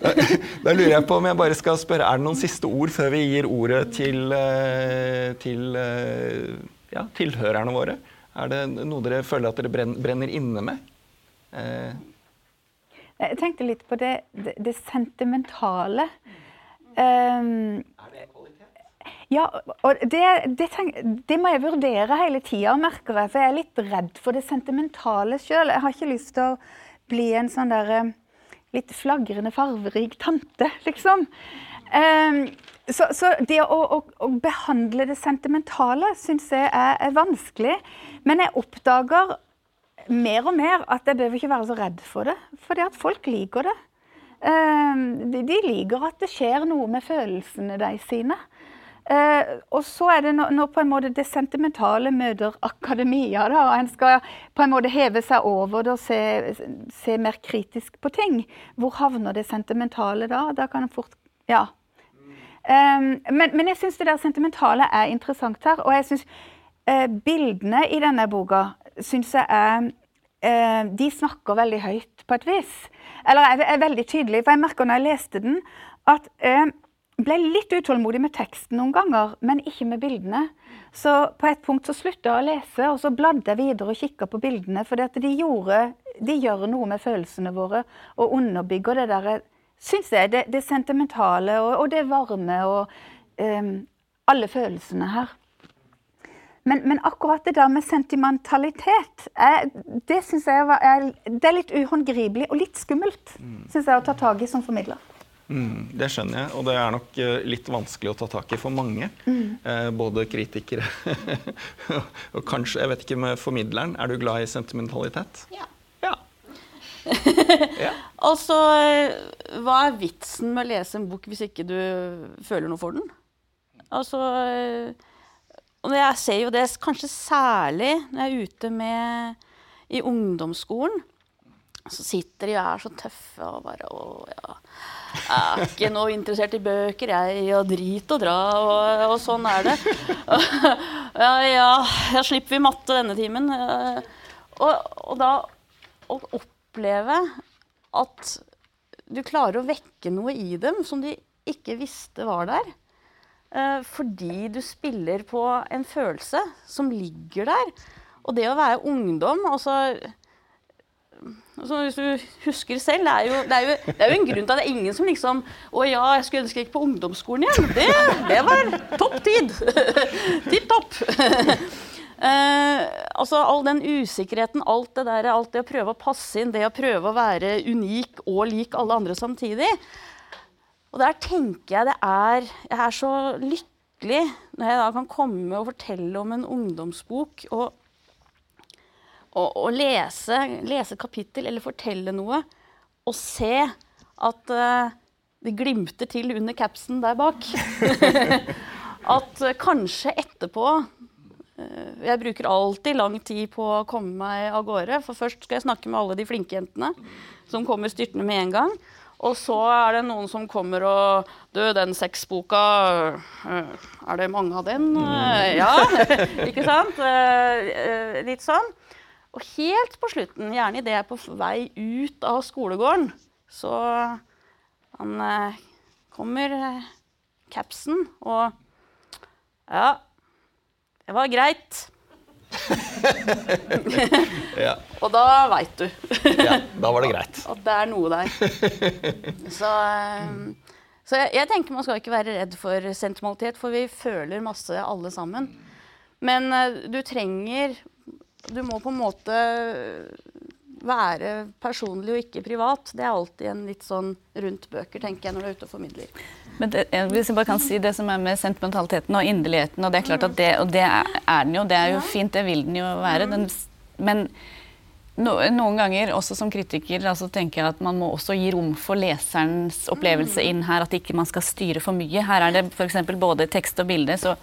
da, [laughs] da lurer jeg på om jeg bare skal spørre, Er det noen siste ord før vi gir ordet til, til ja, tilhørerne våre? Er det noe dere føler at dere brenner inne med? Eh, Jeg tenkte litt på det, det, det sentimentale. Um, ja, og det, det, tenk, det, må jeg vurdere hele tida, merker jeg. For jeg er litt redd for det sentimentale sjøl. Jeg har ikke lyst til å bli en sånn der litt flagrende farverik tante, [laughs] liksom. Um, så, så, det å, å, å, behandle det sentimentale syns jeg er, er vanskelig. Men jeg oppdager mer og mer at jeg behøver ikke være så redd for det. Fordi at folk liker det. De, de liker at det skjer noe med følelsene de sine. Og så er det nå, nå på en måte det sentimentale møter akademia, da, og en skal på en måte heve seg over det og se, se mer kritisk på ting. Hvor havner det sentimentale da? Da kan en fort Ja. Um, men, men, jeg syns det der sentimentale er interessant her. Og jeg syns uh, bildene i denne boka syns jeg er De snakker veldig høyt, på et vis. Eller er, veldig tydelig. For jeg merker når jeg leste den, at jeg uh, ble litt utålmodig med teksten noen ganger, men ikke med bildene. Så på et punkt så slutta jeg å lese, og så bladde jeg videre og kikka på bildene. For de, de gjør noe med følelsene våre og underbygger det derre syns jeg, det, det sentimentale og, og, det varme og um, alle følelsene her. Men, men, akkurat det der med sentimentalitet, er, det syns jeg er, det er litt uhåndgripelig og litt skummelt mm. synes jeg, å ta tak i som formidler. Mm, det skjønner jeg, og det er nok uh, litt vanskelig å ta tak i for mange. Mm. Eh, både kritikere [laughs] og kanskje, jeg vet ikke med formidleren. Er du glad i sentimentalitet? Ja. ja. [laughs] ja. Altså, hva er vitsen med å lese en bok hvis ikke du føler noe for den? Altså og jeg ser jo det kanskje særlig når jeg er ute med i ungdomsskolen. Så sitter de og er så tøffe og bare Å, ja. Jeg er ikke noe interessert i bøker, jeg. Og drit og dra, og, og sånn er det. [laughs] Ja, ja, ja, slipper vi matte denne timen. Og, og da å oppleve at du klarer å vekke noe i dem som de ikke visste var der. Eh, fordi du spiller på en følelse som ligger der. Og det å være ungdom altså, altså Hvis du husker selv, det er, jo, det, er jo, det er, jo, en grunn til at det er ingen som liksom Å ja, jeg skulle ønske jeg gikk på ungdomsskolen igjen. Det, det var topp tid. [laughs] Tipp topp. Uh, [laughs] altså All den usikkerheten, alt det der, alt det å prøve å passe inn, det å prøve å være unik og lik alle andre samtidig. Og der tenker jeg det er Jeg er så lykkelig når jeg da kan komme og fortelle om en ungdomsbok og, og, og lese, lese kapittel eller fortelle noe og se at uh, det glimter til under capsen der bak. [laughs] at uh, kanskje etterpå uh, Jeg bruker alltid lang tid på å komme meg av gårde. For først skal jeg snakke med alle de flinke jentene som kommer styrtende med en gang. Og så er det noen som kommer og Du, den sexboka øh, Er det mange av den? Mm. Ja, [laughs] ikke sant? Eh, litt sånn. Og helt på slutten, gjerne idet jeg er på vei ut av skolegården, så han kommer capsen og Ja, det var greit. [laughs] ja. Og da veit du. [laughs] ja, da var det greit. [laughs] At det er noe der. Så, eh, så jeg, jeg, tenker man skal ikke være redd for sentimentalitet, for vi føler masse alle sammen. Men uh, du trenger Du må på en måte være personlig og ikke privat. Det er alltid en litt sånn rundt bøker, tenker jeg, når du er ute og formidler. Men det, hvis jeg bare kan si det som er med sentimentaliteten og inderligheten, og det er klart at det, og det er, den jo, det er jo fint, det vil den jo være. Den, men no, noen ganger, også som kritiker, altså tenker jeg at man må også gi rom for leserens opplevelse inn her. At ikke man skal styre for mye. Her er det f.eks. både tekst og bilde, så,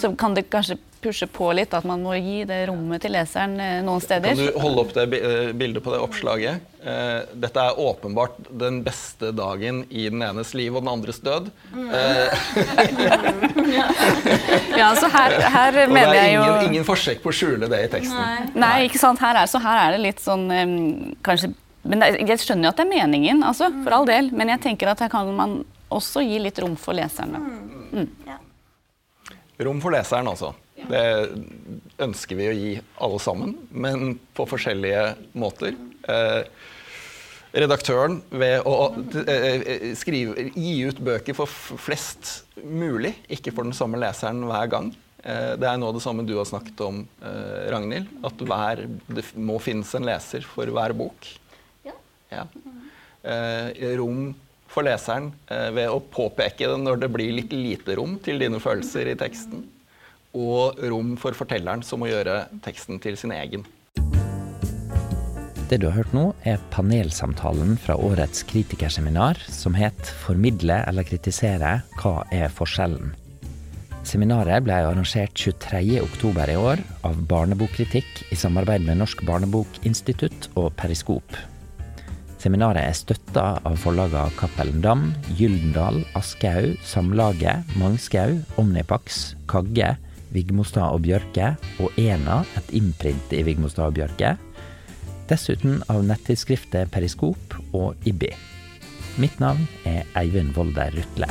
så kan det kanskje pushe på litt. At man må gi det rommet til leseren eh, noen steder. Kan du holde opp det eh, bildet på det oppslaget? Eh, dette er åpenbart den beste dagen i den enes liv og den andres død. Mm. [laughs] ja, så her, her mener jeg jo Og det er ingen, ingen forsøk på å skjule det i teksten. Nei, Nei ikke sant. Her er, så her er det litt sånn um, kanskje men Jeg skjønner jo at det er meningen, altså, for all del. Men jeg tenker at her kan man også gi litt rom for leserne. Mm. Ja. Rom for leseren, altså. Det ønsker vi å gi alle sammen, men på forskjellige måter. Eh, redaktøren ved å eh, skrive, gi ut bøker for flest mulig, ikke for den samme leseren hver gang. Eh, det er av det samme du har snakket om, eh, Ragnhild. At hver, det må finnes en leser for hver bok. Ja. ja. Eh, rom for leseren eh, ved å påpeke det når det blir litt lite rom til dine følelser i teksten og rom for fortelleren som må gjøre teksten til sin egen. Det du har hørt nå, er panelsamtalen fra årets kritikerseminar som het 'Formidle eller kritisere hva er forskjellen?'. Seminaret ble arrangert 23.10 i år av Barnebokkritikk i samarbeid med Norsk barnebokinstitutt og Periskop. Seminaret er støtta av forlagene Cappelen Dam, Gyldendal, Aschehoug, Samlaget, Mangskaug, Omnipax, Kagge, Vigmostad og Bjørke, og Ena, et imprint i Vigmostad og Bjørke. Dessuten av nettidsskriftet Periskop og IBBI. Mitt navn er Eivind Volder Rutle.